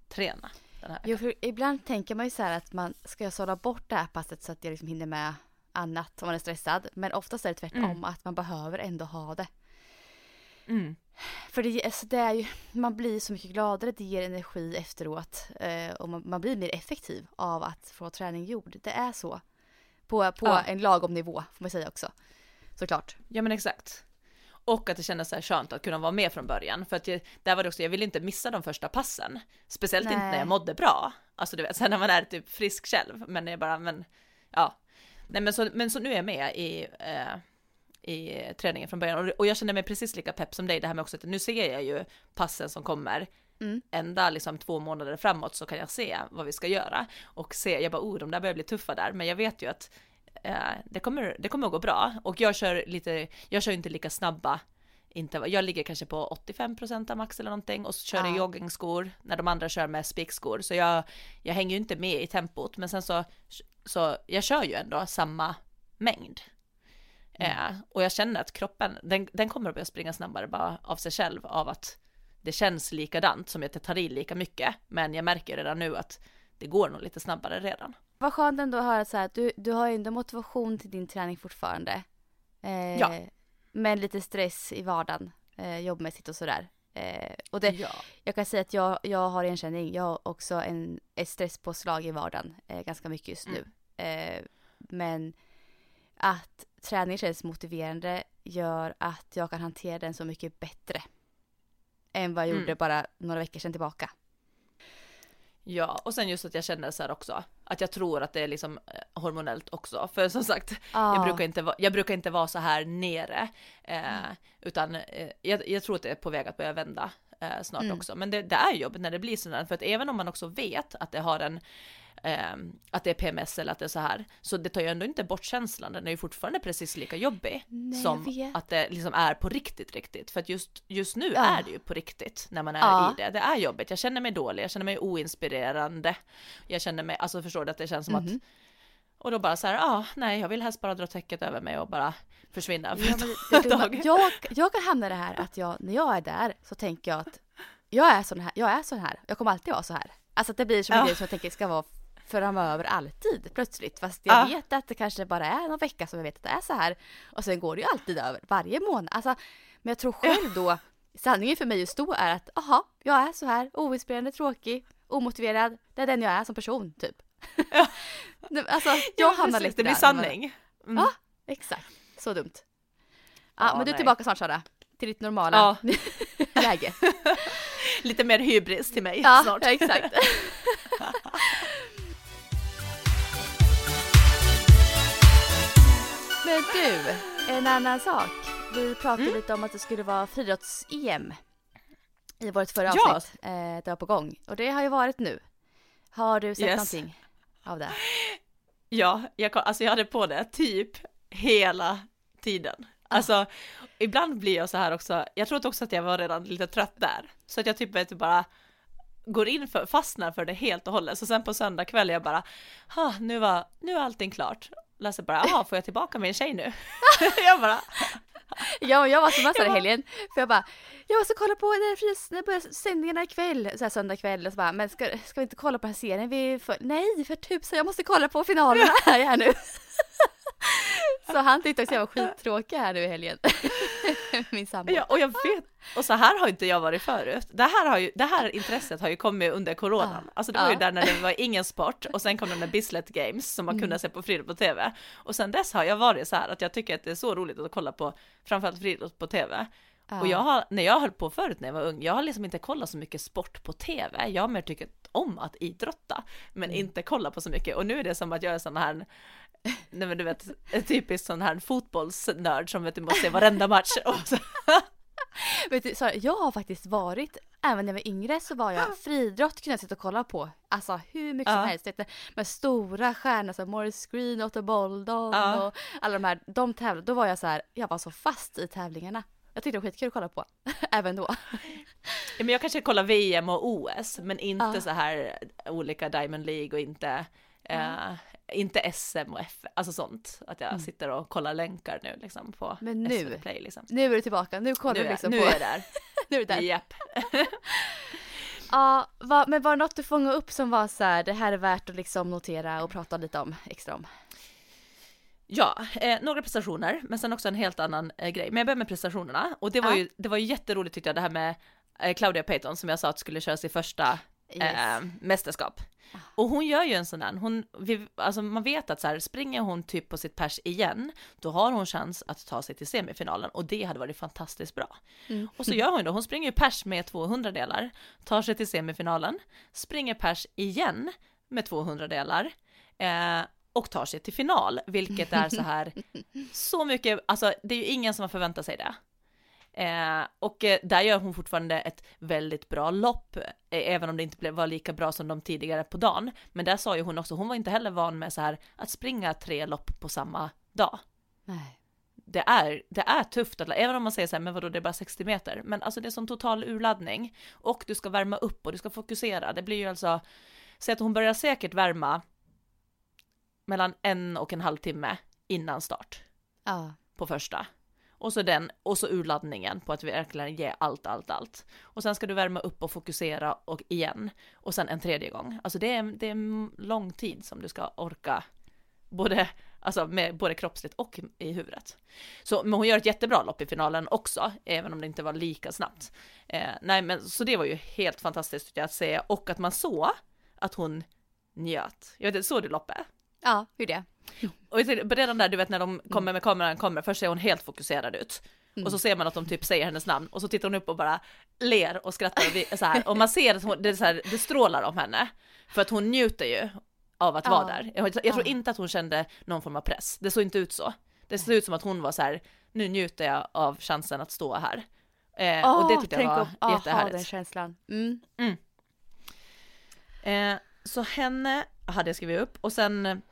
träna den här Jo, för ibland tänker man ju så här att man ska sålla bort det här passet så att jag liksom hinner med annat om man är stressad. Men oftast är det tvärtom, Mm. att man behöver ändå ha det. Mm. För det, alltså det är ju, man blir så mycket gladare, det ger energi efteråt. Eh, och man, man blir mer effektiv av att få träning gjord. Det är så. På, på Ja. en lagom nivå, får man säga också. Såklart. Ja men exakt. Och att det kändes så här skönt att kunna vara med från början. För att jag, där var det också, jag ville inte missa de första passen. Speciellt inte när Nej. jag mådde bra. Alltså du vet, sen när man är typ frisk själv. Men jag bara, men ja. Nej men så, men så nu är jag med i, eh, i träningen från början. Och, jag känner mig precis lika pepp som dig, det här med också att nu ser jag ju passen som kommer. Mm. Ända liksom två månader framåt så kan jag se vad vi ska göra. Och se, jag bara, oh de där börjar bli tuffa där. Men jag vet ju att eh, det, kommer, det kommer att gå bra. Och jag kör lite, jag kör inte lika snabba intervall. Jag ligger kanske på 85% av max eller någonting och så kör jag Ja. joggingskor när de andra kör med spikskor. Så jag, jag hänger ju inte med i tempot. Men sen så, så jag kör ju ändå samma mängd. Eh, och jag känner att kroppen, den, den kommer att börja springa snabbare bara av sig själv av att det känns likadant som att jag tar i lika mycket. Men jag märker redan nu att det går nog lite snabbare redan. Vad skönt ändå att höra så här, du, du har ju ändå motivation till din träning fortfarande. Eh, Ja. Men lite stress i vardagen, eh, jobbmässigt och sådär. Eh, och det, Ja. jag kan säga att jag, jag har igenkänning. Jag har också en, ett stresspåslag i vardagen eh, ganska mycket just nu. Eh, men att träning känns motiverande gör att jag kan hantera den så mycket bättre. Än vad jag Mm. gjorde bara några veckor sedan tillbaka. Ja, och sen just att jag känner så här också, att jag tror att det är liksom eh, hormonellt också. För som sagt, Ah. jag, brukar inte vara, jag brukar inte vara så här nere, eh, utan eh, jag, jag tror att det är på väg att börja vända eh, snart Mm. också. Men det, det är jobbigt när det blir sådär, för att även om man också vet att det har en eh, att det är PMS eller att det är så här, så det tar ju ändå inte bort känslan, den är ju fortfarande precis lika jobbig Nej, som att det liksom är på riktigt riktigt. För att just, just nu Ja. är det ju på riktigt när man är Ja. i det. Det är jobbigt, jag känner mig dålig, jag känner mig oinspirerande. Jag känner mig, alltså förstår du att det känns som att Mhm. och då bara så här, ah, nej, jag vill helst bara dra täcket över mig och bara försvinna för Ja, det, det, dumma- jag, jag kan hamna i det här att jag, när jag är där så tänker jag att jag är sån här, jag är sån här, jag kommer alltid vara så här. Alltså att det blir som en Ja. grej som jag tänker ska vara framöver alltid plötsligt. Fast jag Ja. vet att det kanske bara är någon vecka som jag vet att det är så här. Och sen går det ju alltid över, varje månad. Alltså, men jag tror själv då, sanningen för mig just då är att aha, jag är så här, oinspirerande, tråkig, omotiverad. Det är den jag är som person, typ. Ja. Alltså, jag Ja, hamnar lite Det blir där när man- sanning. Mm. Ja. Exakt, så dumt. Ja, Ja, men du är tillbaka snart Sara. Till ditt normala läge. Lite mer hybris till mig Ja, snart. ja, exakt. Men du, en annan sak. Vi pratade Mm. lite om att det skulle vara friidrotts-EM i vårt förra Ja. avsnitt. Eh, det var på gång. Och det har ju varit nu. Har du sett Yes. någonting av det? Ja, jag, kom- alltså jag hade på det typ hela tiden. Alltså, ibland blir jag så här också, jag tror också att jag var redan lite trött där. Så att jag typ vet, bara går in för, fastnar för det helt och hållet. Så sen på söndag kväll jag bara, ha, nu var, nu är allting klart. Läser bara, jaha, får jag tillbaka min tjej nu? jag bara, Ja, jag var så massa Jag i helgen. För jag bara, jag måste kolla på när, fris- när börjar sändningarna ikväll. Så här söndag kväll. Och så bara, men ska, ska vi inte kolla på den här serien? Vi för, nej, för tusan, jag måste kolla på finalerna här, här nu. Så han tyckte också jag var skittråkig här nu i helgen. Min sambo. Ja, och jag vet, och så här har inte jag varit förut. Det här, har ju, det här intresset har ju kommit under coronan. Ja. Alltså det var ju Ja. där när det var ingen sport och sen kom de där Bislett Games som man kunde se på friidrott på TV. Och sen dess har jag varit så här att jag tycker att det är så roligt att kolla på framförallt friidrott på TV. Ja. Och jag har, när jag höll på förut när jag var ung, jag har liksom inte kollat så mycket sport på TV. Jag har mer tyckt om att idrotta, men Mm. inte kolla på så mycket. Och nu är det som att jag är sån här, nej men du vet, typisk sån här fotbollsnörd som vet du måste se varenda match. Vet du, Sara, jag har faktiskt varit, även när jag var yngre så var jag friidrott kunde jag sitta och kolla på. Alltså hur mycket Ja. som helst. Vet du, Med stora stjärnor som Morris Green, Otto Boldon Ja. och alla de här. De tävlade, då var jag så här, jag var så fast i tävlingarna. Jag tyckte det var skitkul att kolla på, även då. Men jag kanske kollar VM och OS, men inte Ja. så här olika Diamond League och inte, eh, inte SM och F, alltså sånt. Att jag sitter och kollar länkar nu liksom på Mm. Men nu- SVT Play liksom. Nu är du tillbaka, nu kollar Nu, du liksom nu på. är jag där. nu är du där. Japp. Ja, men var det något du fångade upp som var så här, det här är värt att liksom notera och prata lite om, extra om? Ja, eh, några prestationer, men sen också en helt annan eh, grej. Men jag börjar med prestationerna och det var Ja. ju, det var ju jätteroligt tyckte jag det här med eh, Claudia Payton som jag sa att skulle köra sitt första eh, mästerskap. Och hon gör ju en sån där, hon, vi, alltså man vet att så här, springer hon typ på sitt pers igen, då har hon chans att ta sig till semifinalen och det hade varit fantastiskt bra. Mm. Och så gör hon då, hon springer ju pers med 200 delar, tar sig till semifinalen, springer pers igen med 200 delar och tar sig till final, vilket är så här, så mycket, alltså det är ju ingen som har förväntat sig det. Eh, och eh, där gör hon fortfarande ett väldigt bra lopp, eh, även om det inte blev, var lika bra som de tidigare på dagen. Men där sa ju hon också, hon var inte heller van med så här att springa tre lopp på samma dag. Nej. Det är, det är tufft, att, även om man säger så här, men vadå, det är bara 60 meter. Men alltså det är som total urladdning. Och du ska värma upp och du ska fokusera. Det blir ju alltså, säg att hon börjar säkert värma mellan en och en halv timme innan start Ja. på första. Och så den, och så urladdningen på att verkligen ge allt, allt, allt. Och sen ska du värma upp och fokusera och igen. Och sen en tredje gång. Alltså det är, det är lång tid som du ska orka, både, alltså med både kroppsligt och i huvudet. Så, men hon gör ett jättebra lopp i finalen också, även om det inte var lika snabbt. Eh, nej, men så det var ju helt fantastiskt att se och att man såg att hon njöt. Jag vet inte, såg du loppet? Ja, hur det? Och redan där, du vet när de kommer med kameran kommer, först ser hon helt fokuserad ut. Mm. Och så ser man att de typ säger hennes namn och så tittar hon upp och bara ler och skrattar och vi, så här. Och man ser att hon, det, är så här, det strålar om henne. För att hon njuter ju av att Ja. vara där. Jag, jag tror Ja. inte att hon kände någon form av press. Det såg inte ut så. Det såg ut som att hon var så här, nu njuter jag av chansen att stå här. Eh, och det tyckte jag var ha jättehärligt. den känslan. Mm. Eh, så henne hade jag skrivit upp och sen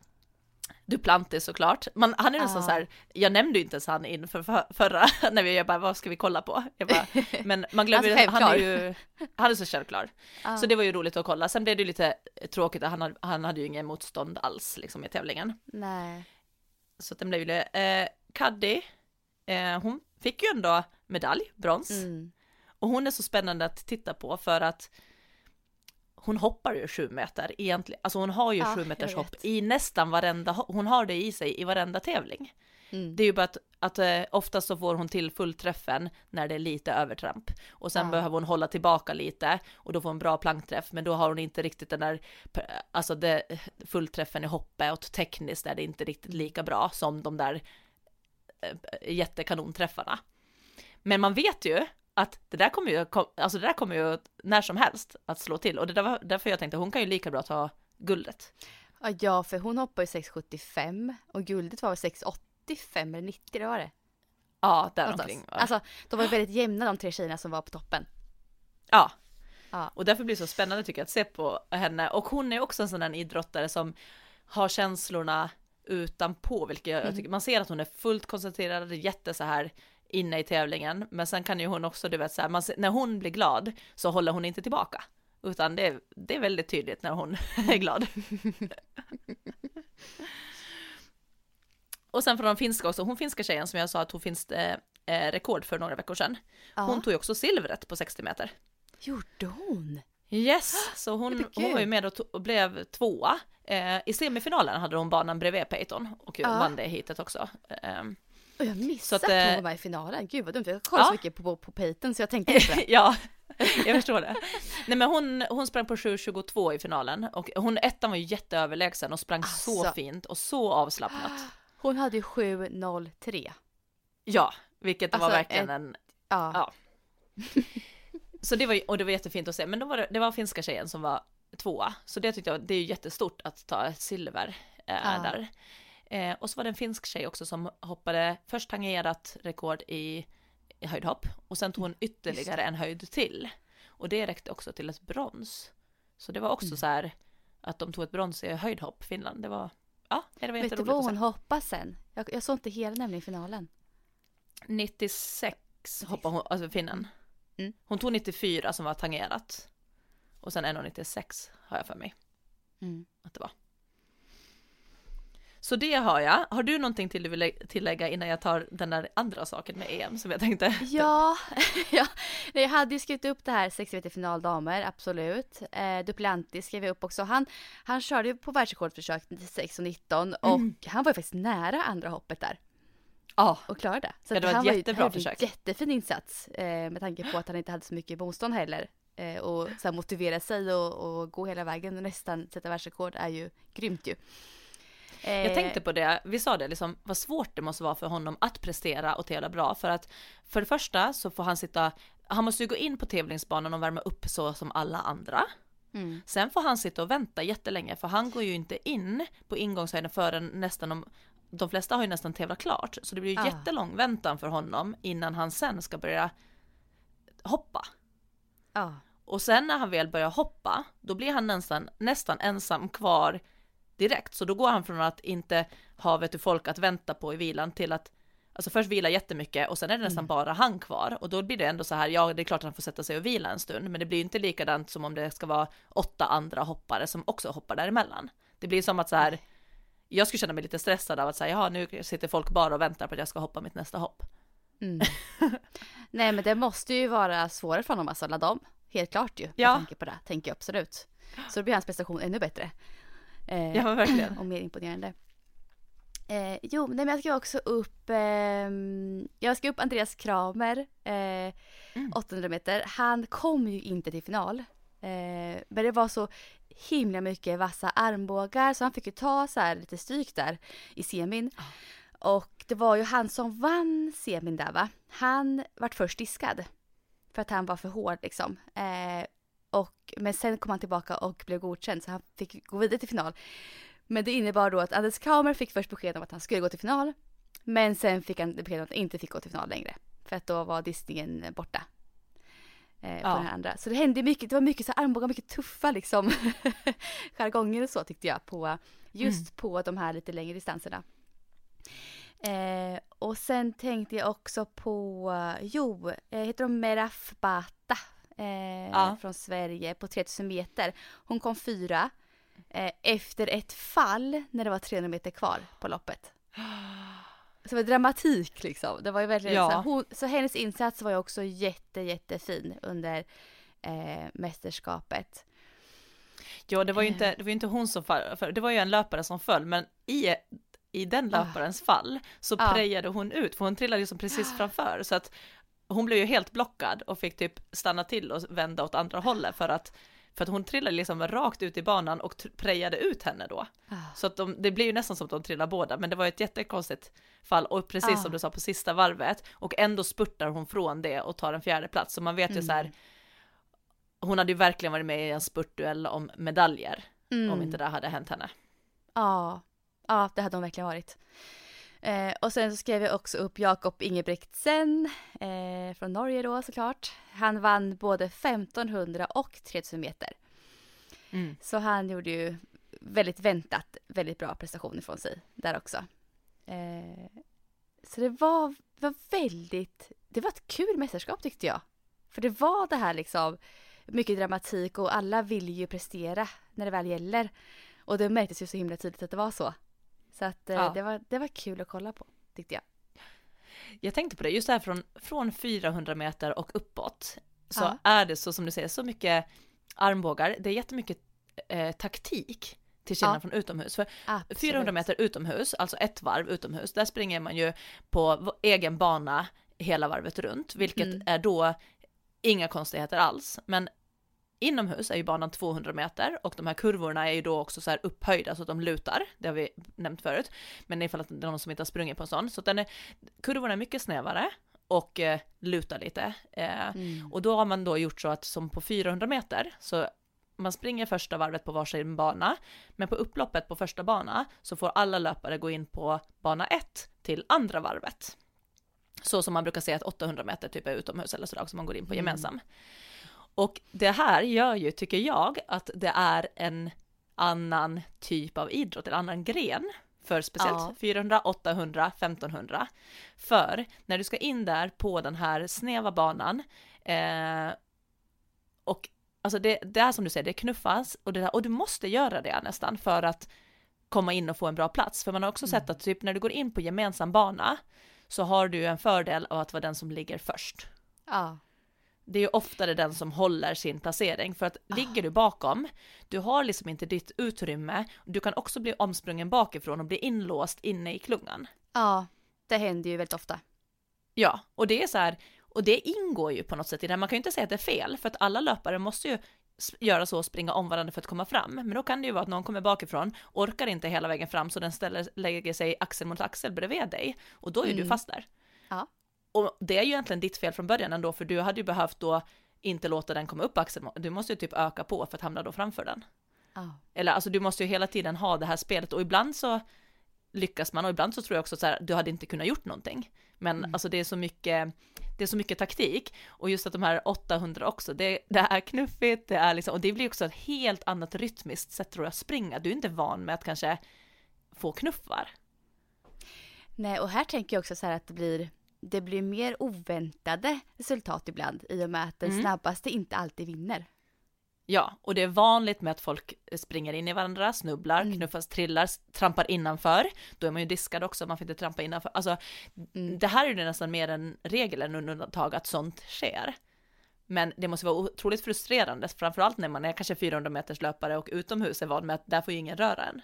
Duplantis såklart. Man, han är nästan Ja. så här, jag nämnde ju inte ens han in för, för förra, när vi jag bara, vad ska vi kolla på? Jag bara, men man glömmer Alltså, han är ju, han är så självklar. Ja. Så det var ju roligt att kolla. Sen blev det lite tråkigt, han, hade- han hade ju ingen motstånd alls liksom i tävlingen. Nej. Så den blev ju det. Eh, Kaddi, eh, hon fick ju ändå medalj, brons. Mm. Och hon är så spännande att titta på för att hon hoppar ju sju meter egentligen. Alltså hon har ju Ja, sju meters hopp i nästan varenda, ho- hon har det i sig i varenda tävling. Mm. Det är ju bara att, att eh, oftast så får hon till fullträffen när det är lite övertramp. Och sen Ja. behöver hon hålla tillbaka lite och då får hon bra plankträff. Men då har hon inte riktigt den där, alltså det, fullträffen i hoppet och tekniskt är det inte riktigt lika bra som de där eh, jättekanonträffarna. Men man vet ju att det där kommer ju, alltså det där kommer ju när som helst att slå till och det där var därför jag tänkte hon kan ju lika bra ta guldet. Ja, för hon hoppar ju 6,75 och guldet var väl 6,85 eller 90, det var det. Ja, där Någonstans. omkring. Alltså, de var väldigt jämna de tre tjejerna som var på toppen. Ja. Ja. Och därför blir det så spännande tycker jag att se på henne. Och hon är också en sån där idrottare som har känslorna utanpå, vilket jag, jag tycker, man ser att hon är fullt koncentrerad, jätte så här inne i tävlingen. Men sen kan ju hon också, du vet så här, man när hon blir glad så håller hon inte tillbaka. Utan det, det är väldigt tydligt när hon är glad. Och sen från de finska också, hon finska tjejen som jag sa att hon finns eh, eh, rekord för några veckor sedan. Ja. Hon tog ju också silvret på 60 meter. Gjorde hon? Yes, så hon, hon var ju med och, och blev tvåa. Eh, I semifinalen hade hon banan bredvid Peyton och Ja. vann det hitet också. Ehm, Och jag missade Så att, att, hon eh, var med i finalen. Gud vad dumt. Jag kollade Ja. så mycket på, på, på Peyton så jag tänkte inte det. ja, jag förstår det. Nej men hon, hon sprang på 7.22 i finalen och hon ettan var ju jätteöverlägsen och sprang så Alltså. fint och så avslappnat. Hon hade ju 7,03. Ja, vilket var Alltså, verkligen ett- en, Ja. Ja. så det var och det var jättefint att se, men då var det, det var finska tjejen som var tvåa, så det tyckte jag, det är ju jättestort att ta silver eh, Ja. där. Eh, och så var det en finsk tjej också som hoppade först tangerat rekord i, i höjdhopp och sen tog hon ytterligare en höjd till. Och det räckte också till ett brons. Så det var också Mm. så här att de tog ett brons i höjdhopp, Finland. Det var, ja, det var Vet du jätteroligt vad hon hoppade sen? Jag, jag såg inte hela nämligen i finalen. 96 hoppade hon, alltså finnen. Mm. Hon tog 94 som var tangerat. Och sen 1,96 har jag för mig Mm. att det var. Så det har jag. Har du någonting till du vill lä- tillägga innan jag tar den där andra saken med EM som jag tänkte? Ja, ja. Jag hade ju skrivit upp det här 60 meter final damer, absolut. Eh, Duplantis skrev jag upp också. Han, han körde ju på världsrekordförsök 96 och 19 och Mm. han var ju faktiskt nära andra hoppet där Ja, och klarade det. Så Ja, det var ett han jättebra en försök. jättefin insats eh, med tanke på att han inte hade så mycket motstånd heller. Eh, och så motivera sig och, och gå hela vägen och nästan sätta världsrekord är ju grymt ju. Eh, jag tänkte på det, vi sa det liksom, vad svårt det måste vara för honom att prestera och tävla bra för att för det första så får han sitta, han måste ju gå in på tävlingsbanan och värma upp så som alla andra. Mm. Sen får han sitta och vänta jättelänge för han går ju inte in på ingångshöjden förrän nästan om de flesta har ju nästan tävlat klart så det blir ju Ah. jättelång väntan för honom innan han sen ska börja hoppa. Ja. Och sen när han väl börjar hoppa då blir han nästan, nästan ensam kvar direkt så då går han från att inte ha vet du, folk att vänta på i vilan till att Alltså först vila jättemycket och sen är det nästan Mm. bara han kvar och då blir det ändå så här, ja det är klart att han får sätta sig och vila en stund men det blir ju inte likadant som om det ska vara åtta andra hoppare som också hoppar däremellan. Det blir som att så här, jag skulle känna mig lite stressad av att säga, ja nu sitter folk bara och väntar på att jag ska hoppa mitt nästa hopp. Mm. Nej men det måste ju vara svårare för honom att ladda om. Helt klart ju. Med Ja. tanke på det, tänker jag absolut. Så då blir hans prestation ännu bättre. Eh, Ja verkligen. och mer imponerande. Eh, jo, nej, men jag ska också upp, ehm, jag ska upp Andreas Kramer, eh, Mm. 800 meter. Han kom ju inte till final. Eh, men det var så himla mycket vassa armbågar så han fick ju ta så här lite stryk där i semin. Och det var ju han som vann semin där va. Han vart först diskad. För att han var för hård liksom. Och, men sen kom han tillbaka och blev godkänd så han fick gå vidare till final. Men det innebar då att Anders Kramer fick först besked om att han skulle gå till final. Men sen fick han besked om att han inte fick gå till final längre. För att då var diskningen borta. Eh, på Ja. den andra. Så det hände mycket, det var mycket så armbågar, mycket tuffa liksom jargonger och så tyckte jag på just på de här lite längre distanserna. Eh, och sen tänkte jag också på, jo, eh, heter hon Meraf Bata eh, Ja. från Sverige på 3000 meter. Hon kom fyra eh, efter ett fall när det var 300 meter kvar på loppet. Så det var dramatik liksom. Det var ju verkligen Ja. så, här, hon, så hennes insats var ju också jätte, jättefin under eh, mästerskapet. Ja, det var ju inte, det var inte hon som föll, det var ju en löpare som föll, men i, i den löparens fall så Ah. prejade hon ut, för hon trillade ju som precis framför, så att hon blev ju helt blockad och fick typ stanna till och vända åt andra hållet för att för att hon trillade liksom rakt ut i banan och prejade ut henne då. Ah. Så att de, det blir ju nästan som att de trillar båda, men det var ett jättekonstigt fall och precis Ah. som du sa på sista varvet och ändå spurtar hon från det och tar en fjärde plats. Så man vet ju Mm. så här, hon hade ju verkligen varit med i en spurtduell om medaljer Mm. om inte det hade hänt henne. Ja, ja det hade hon verkligen varit. Eh, och sen så skrev jag också upp Jakob Ingebrigtsen eh, från Norge då såklart. Han vann både 1500 och 3000 meter. Mm. Så han gjorde ju väldigt väntat väldigt bra prestation ifrån sig där också. Eh, så det var, var väldigt, det var ett kul mästerskap tyckte jag. För det var det här liksom mycket dramatik och alla vill ju prestera när det väl gäller. Och det märktes ju så himla tydligt att det var så. Så att eh, Ja. det, var, det var kul att kolla på tyckte jag. Jag tänkte på det, just det här från, från 400 meter och uppåt så Ja. är det så som du säger, så mycket armbågar, det är jättemycket eh, taktik till skillnad Ja. från utomhus. För Absolut. 400 meter utomhus, alltså ett varv utomhus, där springer man ju på egen bana hela varvet runt, vilket Mm. är då inga konstigheter alls. Men inomhus är ju banan 200 meter och de här kurvorna är ju då också så här upphöjda så att de lutar, det har vi nämnt förut. Men ifall att det är någon som inte har sprungit på en sån, så den är, kurvorna är mycket snävare och eh, lutar lite. Eh, Mm. och då har man då gjort så att som på 400 meter, så man springer första varvet på varsin bana, men på upploppet på första bana så får alla löpare gå in på bana 1 till andra varvet. Så som man brukar säga att 800 meter typ är utomhus eller sådär, som man går in på Mm. Och det här gör ju, tycker jag, att det är en annan typ av idrott, en annan gren för speciellt Ja. 400, 800, 1500. För när du ska in där på den här snäva banan eh, och alltså det, det är som du säger, det knuffas och, det där, och du måste göra det nästan för att komma in och få en bra plats. För man har också sett att typ när du går in på gemensam bana så har du en fördel av att vara den som ligger först. Ja. Det är ju oftare den som håller sin placering för att ligger du bakom, du har liksom inte ditt utrymme, du kan också bli omsprungen bakifrån och bli inlåst inne i klungan. ja, det händer ju väldigt ofta. Ja, och det är så här, och det ingår ju på något sätt i det. Man kan ju inte säga att det är fel, för att alla löpare måste ju göra så och springa om varandra för att komma fram. Men då kan det ju vara att någon kommer bakifrån, orkar inte hela vägen fram, så den ställer, lägger sig axel mot axel bredvid dig. Och då är ju du Mm. fast där. Ja. Och det är ju egentligen ditt fel från början ändå, för du hade ju behövt då inte låta den komma upp axeln. Du måste ju typ öka på för att hamna då framför den. Ja. Eller alltså du måste ju hela tiden ha det här spelet och ibland så lyckas man och ibland så tror jag också så här, du hade inte kunnat gjort någonting. Men Mm. alltså det är så mycket, det är så mycket taktik och just att de här 800 också, det, det är knuffigt, det är liksom, och det blir också ett helt annat rytmiskt sätt tror jag springa. Du är inte van med att kanske få knuffar. Nej, och här tänker jag också så här att det blir, det blir mer oväntade resultat ibland i och med att den Mm. snabbaste inte alltid vinner. Ja, och det är vanligt med att folk springer in i varandra, snubblar, Mm. knuffas, trillar, trampar innanför. Då är man ju diskad också, man får inte trampa innanför. Alltså, Mm. det här är ju nästan mer en regel än undantag att sånt sker. Men det måste vara otroligt frustrerande, framförallt när man är kanske 400 meters löpare och utomhus är van med att där får ju ingen röra en.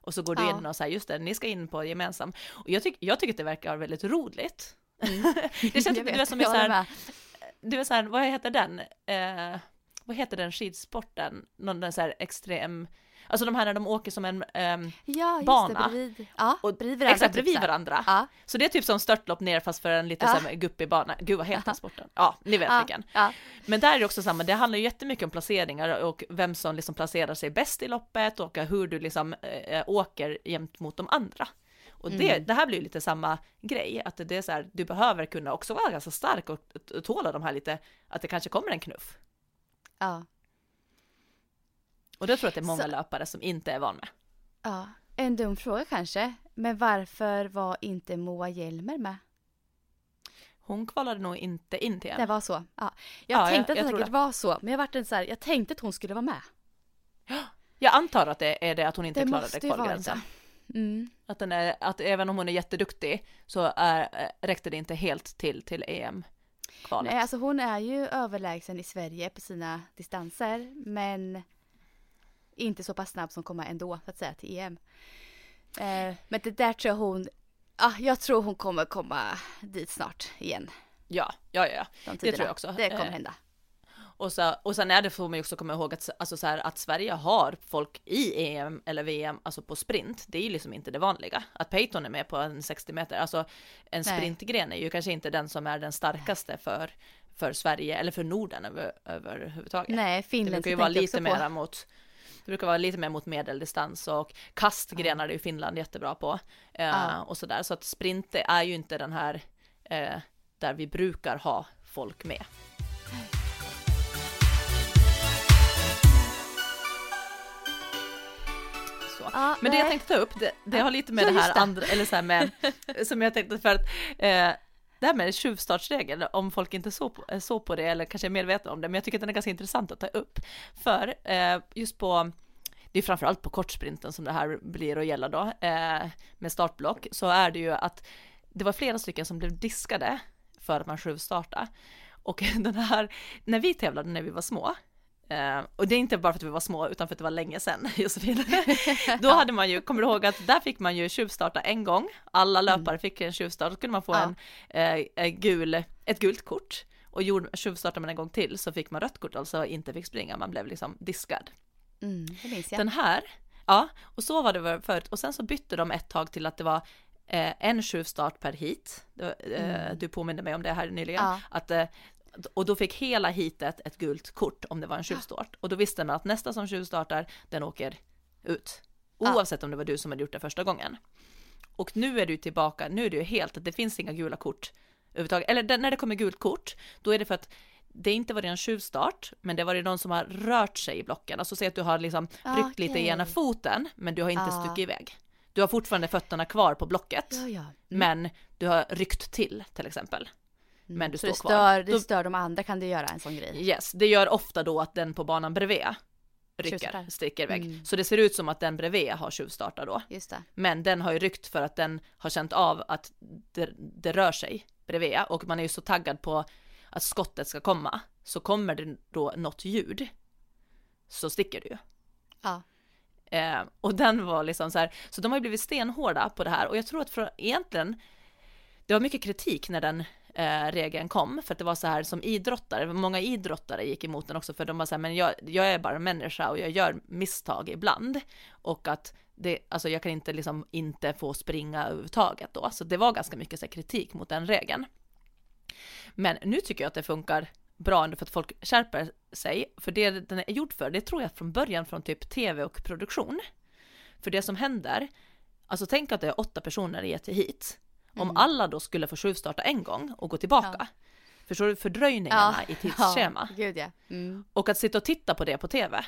Och så går du Ja. in och säger just det, ni ska in på gemensam. Och jag, tyck, jag tycker att det verkar väldigt roligt. det känns Jag typ, du vet, vet som är så här, du är så här, vad heter den? Eh, vad heter den skidsporten? Någon där så här extrem, alltså de här när de åker som en, ehm, Ja, bana. det, bredvid. Ja, och, bredvid varandra. exakt typ bredvid här. varandra. Ja, Så det är typ som störtlopp ner fast för en lite Ja. guppig bana. Gud vad heter den sporten? Ja, ni vet ja, vilken. ja. Men där är det också samma, det handlar ju jättemycket om placeringar och vem som liksom placerar sig bäst i loppet och hur du liksom äh, åker jämt mot de andra. Och det, Mm. det här blir lite samma grej, att det är så här, du behöver kunna också vara ganska stark och tåla de här lite, att det kanske kommer en knuff. ja. Och det tror jag att det är många Så- löpare som inte är van med. Ja, en dum fråga kanske. Men varför var inte Moa Hjelmer med? Hon kvalade nog inte in till Det en. var så. Ja. Jag Ja, jag- tänkte att jag det tror säkert var så. Men jag vart en så här, jag tänkte att hon skulle vara med. Jag antar att det är det att hon inte det klarade kvalgränsen. Mm. Att, den är, att även om hon är jätteduktig så är, eh, räckte det inte helt till till EM-kvalet. Nej, alltså hon är ju överlägsen i Sverige på sina distanser. Men inte så pass snabb som komma ändå, så att säga, till EM. Eh, men det där tror jag hon, ah, jag tror hon kommer komma dit snart igen. Ja, ja, ja. De Det tror jag också. Det kommer Eh, hända. Och, så, och sen är det får man ju också komma ihåg att, alltså så här, att Sverige har folk i EM eller VM, alltså på sprint, det är ju liksom inte det vanliga. Att Peyton är med på en 60 meter, alltså en Nej. sprintgren är ju kanske inte den som är den starkaste för, för Sverige eller för Norden över, överhuvudtaget. Nej, Det Finland brukar ju vara lite mera mot det brukar vara lite mer mot medeldistans och kastgrenar är ju Finland jättebra på. Eh, Ja. Och sådär, så att sprint är ju inte den här eh, där vi brukar ha folk med. Så. Ja, Men det jag nej. tänkte ta upp, det, det har lite med Ja, det här det. andra, eller så här med, som jag tänkte för att eh, det här med tjuvstartsregel, om folk inte så på, är så på det eller kanske är medvetna om det, men jag tycker att den är ganska intressant att ta upp. För eh, just på, det är framförallt på kortsprinten som det här blir att gälla då, eh, med startblock, så är det ju att det var flera stycken som blev diskade för att man tjuvstartade. Och den här, när vi tävlade när vi var små, eh, och det är inte bara för att vi var små utan för att det var länge sedan Josefin, då hade man ju, kommer du ihåg att där fick man ju tjuvstarta en gång, alla löpare fick en tjuvstart, då kunde man få Mm. Ja. en, eh, gul, ett gult kort. Och gjorde, tjuvstartade man en gång till så fick man rött kort, alltså inte fick springa, man blev liksom diskad. Mm. Den här, ja, och så var det förut. Och sen så bytte de ett tag till att det var eh, en tjuvstart per hit. Var, eh, Mm. Du påminde mig om det här nyligen. Ja. Att, eh, och då fick hela hitet ett gult kort om det var en tjuvstart. Och då visste man att nästa som tjuvstartar, den åker ut. Ja. Oavsett om det var du som hade gjort det första gången. Och nu är du tillbaka, nu är det ju helt att det finns inga gula kort överhuvudtaget. Eller när det kommer gult kort, då är det för att det inte varit en tjuvstart, men det var det någon som har rört sig i blocken. Alltså säg att du har liksom ryckt lite i ena foten, men du har inte Ah. stuckit iväg. Du har fortfarande fötterna kvar på blocket, Ja, ja. Mm. men du har ryckt till till exempel. Mm. Men du så står det kvar. stör, det Då- stör de andra kan det göra en sån grej. Yes, det gör ofta då att den på banan bredvid rycker, sticker iväg. Mm. Så det ser ut som att den bredvid har tjuvstartat då. Just det. Men den har ju ryckt för att den har känt av att det, det rör sig bredvid och man är ju så taggad på att skottet ska komma. Så kommer det då något ljud så sticker det ju. Ja. Eh, och den var liksom så här, så de har ju blivit stenhårda på det här och jag tror att för egentligen, det var mycket kritik när den eh, regeln kom, för att det var så här som idrottare, många idrottare gick emot den också, för de var så här, men jag, jag är bara en människa och jag gör misstag ibland, och att det, alltså jag kan inte liksom inte få springa överhuvudtaget då, så det var ganska mycket så här, kritik mot den regeln. Men nu tycker jag att det funkar bra ändå för att folk skärper sig, för det den är gjord för, det tror jag från början från typ tv och produktion. För det som händer, alltså tänk att det är åtta personer i ett hit. Om Mm. alla då skulle få tjuvstarta en gång och gå tillbaka, Ja. förstår du fördröjningarna i tidsschema? Ja, gud ja. Mm. Och att sitta och titta på det på tv,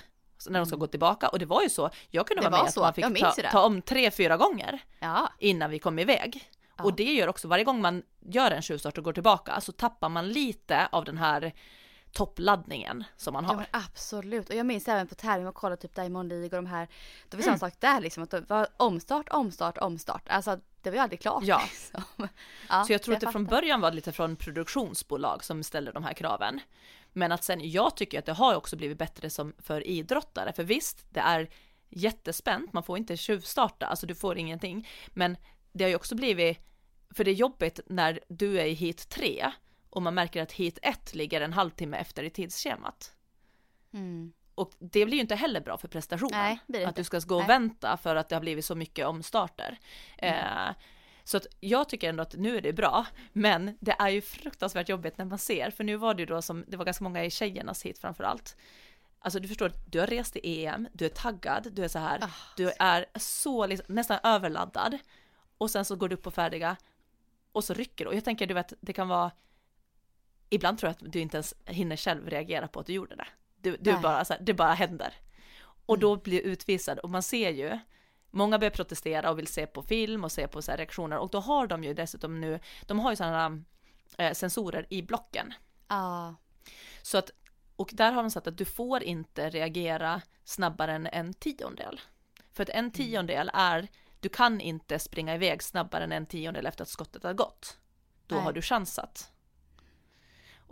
när de ska gå tillbaka, och det var ju så, jag kunde Det vara var med att så, man jag fick ta, ta om tre, fyra gånger Ja. innan vi kom iväg. Ja. Och det gör också, varje gång man gör en tjuvstart och går tillbaka så tappar man lite av den här toppladdningen som man Ja har. men absolut. Och jag minns även på tävling och kollade typ Diamond League och de här. Det var Mm. samma sak där liksom. Att det var omstart, omstart, omstart. Alltså det var ju aldrig klart. Ja. Liksom. ja Så jag tror att det från början var lite från produktionsbolag som ställde de här kraven. Men att sen, jag tycker att det har också blivit bättre som för idrottare. För visst, det är jättespänt, man får inte tjuvstarta, alltså du får ingenting. Men det har ju också blivit, för det är jobbigt när du är i hit 3 och man märker att hit 1 ligger en halvtimme efter i tidsschemat. Mm. Och det blir ju inte heller bra för prestationen. Nej, att inte. du ska gå och Nej. vänta för att det har blivit så mycket omstarter. Eh, så att jag tycker ändå att nu är det bra, men det är ju fruktansvärt jobbigt när man ser, för nu var det ju då som, det var ganska många i tjejernas hit framför allt. Alltså du förstår, du har rest i EM, du är taggad, du är så här, Ah, du är så liksom, nästan överladdad och sen så går du upp på färdiga och så rycker du. Och jag tänker, du vet, det kan vara, ibland tror jag att du inte ens hinner själv reagera på att du gjorde det. Du, du bara, så här, det bara händer. Och då blir utvisad och man ser ju, många börjar protestera och vill se på film och se på så reaktioner och då har de ju dessutom nu, de har ju sådana eh, sensorer i blocken. Ja. Så att, och där har de sagt att du får inte reagera snabbare än en tiondel. För att en tiondel är, du kan inte springa iväg snabbare än en tiondel efter att skottet har gått. Då Nej. har du chansat.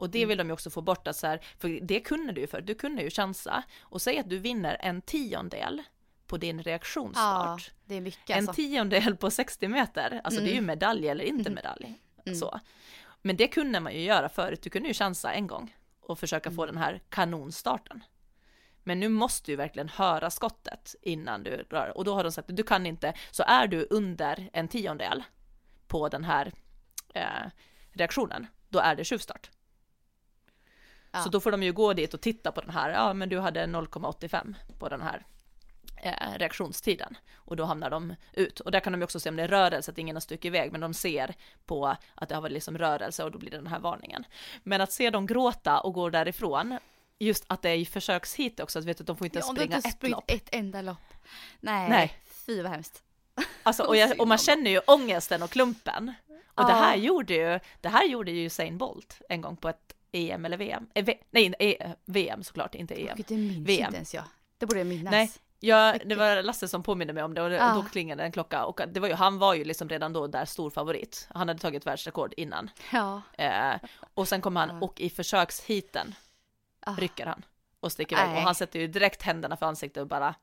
Och det vill de ju också få bort, att så här, för det kunde du ju för, du kunde ju chansa. Och säg att du vinner en tiondel på din ja, reaktionsstart. mycket En alltså. tiondel på 60 meter, alltså det är ju Mm. medalj eller inte Mhm. medalj. Mm. Så. Men det kunde man ju göra förut, du kunde ju chansa en gång och försöka få Mm. den här kanonstarten. Men nu måste du verkligen höra skottet innan du rör och då har de sagt att du kan inte, så är du under en tiondel på den här eh, reaktionen, då är det tjuvstart. Ja. Så då får de ju gå dit och titta på den här, ja men du hade 0,85 på den här eh, reaktionstiden och då hamnar de ut och där kan de ju också se om det är rörelse, att ingen har stuckit iväg, men de ser på att det har varit liksom rörelse och då blir det den här varningen. Men att se dem gråta och gå därifrån, just att det är i försökshit också, att vet att de får inte Ja, springa inte ett lopp. ett enda lopp. Nej, Nej. fy vad hemskt. Alltså, och, jag, och man känner ju ångesten och klumpen. Och det Ja. här gjorde ju, det här gjorde ju Usain Bolt en gång på ett EM eller VM. Eh, nej, eh, VM såklart, inte EM. Gud, det minns VM. inte ens jag. Det borde jag minnas. Nej. Ja, det var Lasse som påminde mig om det och Ah. då klingade en klocka och det var ju, han var ju liksom redan då där stor favorit. Han hade tagit världsrekord innan. Ja. Eh, och sen kom han Ah. och i försökshiten Ah. rycker han och sticker iväg och han sätter ju direkt händerna för ansiktet och bara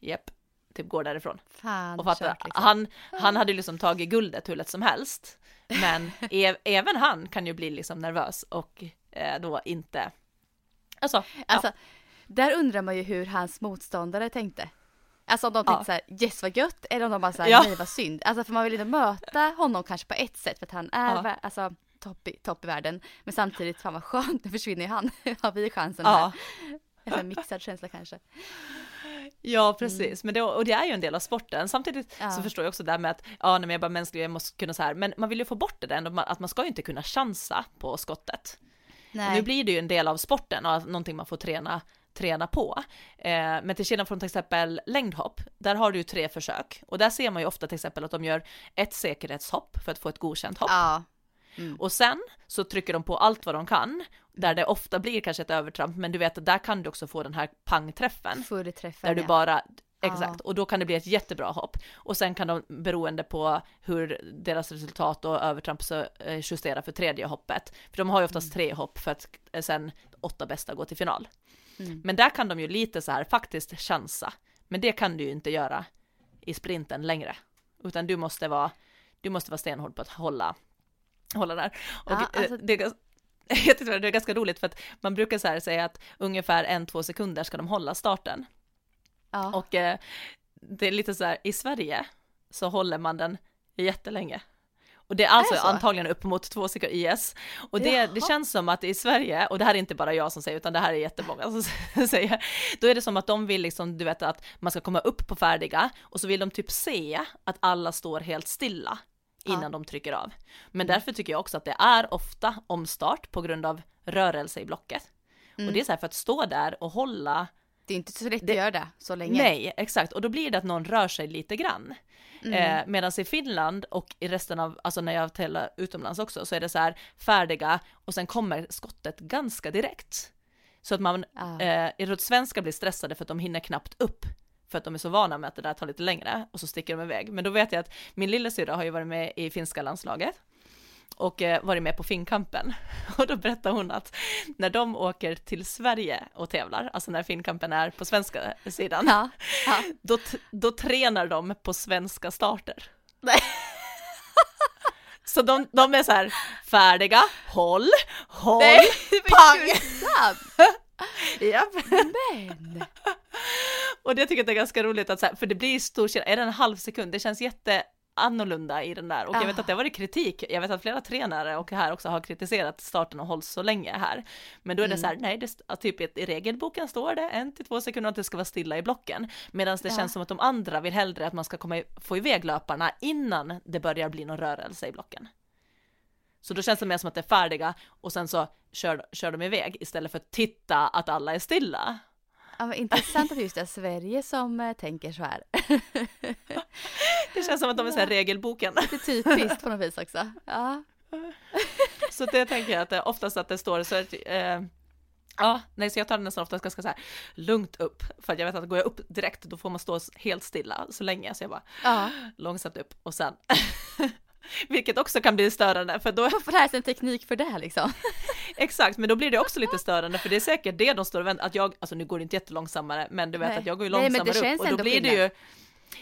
jepp, typ går därifrån. Fan, Och fattar, kört, liksom. han, han hade ju liksom tagit guldet hur lätt som helst. Men även han kan ju bli liksom nervös och eh, då inte, alltså, Alltså, där undrar man ju hur hans motståndare tänkte. Alltså om de tänkte Ja. så här, yes vad gött, eller om de bara så här, Ja. nej vad synd. Alltså för man vill inte möta honom kanske på ett sätt för att han är Ja. alltså, topp, i, topp i världen. Men samtidigt, fan vad skönt, nu försvinner ju han. har vi chansen ja. här. En mixad känsla kanske. Ja, precis. Men det, och det är ju en del av sporten. Samtidigt Ja. så förstår jag också det här med att, ja, nej, men jag bara mänsklig, jag måste kunna så här, men man vill ju få bort det där ändå, att man ska ju inte kunna chansa på skottet. Nu blir det ju en del av sporten och någonting man får träna, träna på. Eh, men till skillnad från till exempel längdhopp, där har du ju tre försök och där ser man ju ofta till exempel att de gör ett säkerhetshopp för att få ett godkänt hopp. Ja. Mm. Och sen så trycker de på allt vad de kan, där det ofta blir kanske ett övertramp, men du vet att där kan du också få den här pangträffen. Full träffen Där du bara, exakt, och då kan det bli ett jättebra hopp. Och sen kan de, beroende på hur deras resultat och övertramp så eh, justera för tredje hoppet. För de har ju oftast tre hopp för att sen åtta bästa går till final. Mm. Men där kan de ju lite så här faktiskt chansa. Men det kan du ju inte göra i sprinten längre. Utan du måste vara, du måste vara stenhård på att hålla, hålla där. Och Ja, eh, alltså- det, är jag det är ganska roligt för att man brukar så här säga att ungefär en, två sekunder ska de hålla starten. Ja. Och eh, det är lite så här, i Sverige så håller man den jättelänge. Och det är alltså Är det antagligen upp mot två sekunder, yes. Och det, det känns som att i Sverige, och det här är inte bara jag som säger, utan det här är jättemånga som säger, då är det som att de vill liksom, du vet att man ska komma upp på färdiga, och så vill de typ se att alla står helt stilla innan Ja. de trycker av. Men därför tycker jag också att det är ofta omstart på grund av rörelse i blocket. Mm. Och det är så här för att stå där och hålla Det är inte så lätt Det- att göra det så länge. Nej, exakt. Och då blir det att någon rör sig lite grann. Mm. Eh, Medan i Finland och i resten av, alltså när jag tävlar utomlands också, så är det så här färdiga och sen kommer skottet ganska direkt. Så att man, Ja. eh, jag tror att svenskar blir stressade för att de hinner knappt upp. För att de är så vana med att det där tar lite längre och så sticker de iväg. Men då vet jag att min lillasyrra har ju varit med i finska landslaget och eh, varit med på Finnkampen. Och då berättar hon att när de åker till Sverige och tävlar, alltså när Finnkampen är på svenska sidan, Ja. ja. då, då tränar de på svenska starter. Nej. Så de, de är så här färdiga, håll, håll, Nej, pang! Japp. Men! Och det tycker jag är ganska roligt att så här, för det blir stor skillnad, är det en halv sekund, det känns jätte annorlunda i den där och jag vet Ah. att det har varit kritik, jag vet att flera tränare och här också har kritiserat starten och hålls så länge här. Men då är det Mm. så här, nej, det, typ i- regelboken står det en till två sekunder att det ska vara stilla i blocken. Medan det Ja. känns som att de andra vill hellre att man ska komma, i- få iväg löparna innan det börjar bli någon rörelse i blocken. Så då känns det mer som att det är färdiga och sen så kör, kör de iväg istället för att titta att alla är stilla. Ja, intressant att just det är Sverige som eh, tänker så här. Det känns som att de är så här regelboken. Lite typiskt på något vis också. Ja. Så det tänker jag att det oftast att det står så att, eh, ja, nej så jag tar det nästan oftast ganska så här lugnt upp, för att jag vet att går jag upp direkt då får man stå helt stilla så länge, så jag bara ja. långsamt upp och sen Vilket också kan bli störande, för då, Man får lära sig en teknik för det liksom. exakt, men då blir det också lite störande, för det är säkert det de står och väntar, att jag, alltså nu går det inte jättelångsammare, men du vet Nej. att jag går ju Nej, långsammare känns upp och då blir det ju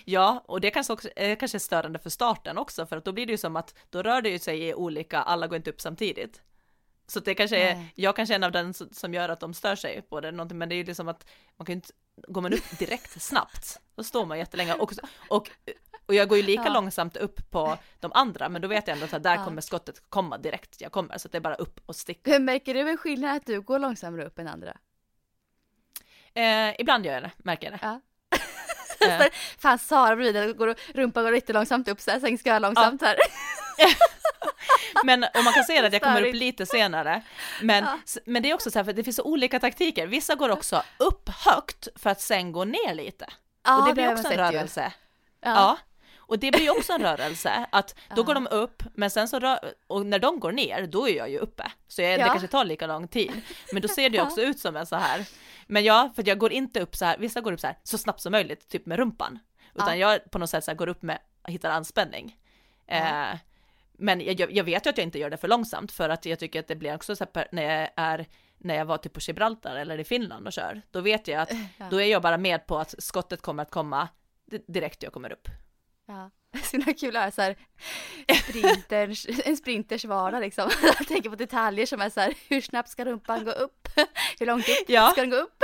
Ja, och det kanske också är kanske störande för starten också, för att då blir det ju som att då rör det ju sig i olika, alla går inte upp samtidigt. Så det kanske är, Nej. jag kanske är en av den som som gör att de stör sig på det, någonting, men det är ju liksom att man kan ju inte, går man upp direkt snabbt, då står man jättelänge och, och, och jag går ju lika Ja. långsamt upp på de andra, men då vet jag ändå att där Ja. kommer skottet komma direkt jag kommer, så det är bara upp och sticka. Hur märker du en skillnad att du går långsammare upp än andra? Eh, ibland gör jag det, märker jag det. Ja. Eh, Fan Sara bredvid, går, rumpan går lite långsamt upp så här, sen ska jag långsamt här. Men och man kan se att jag kommer upp lite senare. Men, Ja. men det är också så här, för det finns så olika taktiker. Vissa går också upp högt för att sen gå ner lite. Ja, och det blir har också en ju. rörelse. Ja. Ja. Och det blir ju också en rörelse, att då Ja. går de upp, men sen så rör, och när de går ner, då är jag ju uppe. Så jag, det Ja. kanske tar lika lång tid. Men då ser det ju Ja. också ut som en så här. Men ja, för jag går inte upp så här, vissa går upp så här så snabbt som möjligt, typ med rumpan. Utan jag på något sätt så här går upp med, hittar anspänning. Ja. Eh, men jag, jag vet ju att jag inte gör det för långsamt, för att jag tycker att det blir också så här, när jag är när jag var typ på Gibraltar eller i Finland och kör, då vet jag att Ja. då är jag bara med på att skottet kommer att komma di- direkt jag kommer upp. Ja. Så himla kul att höra sprinters, en sprinters vardag liksom. Jag tänker på detaljer som är så här, hur snabbt ska rumpan gå upp? Hur långt upp Ja. ska den gå upp?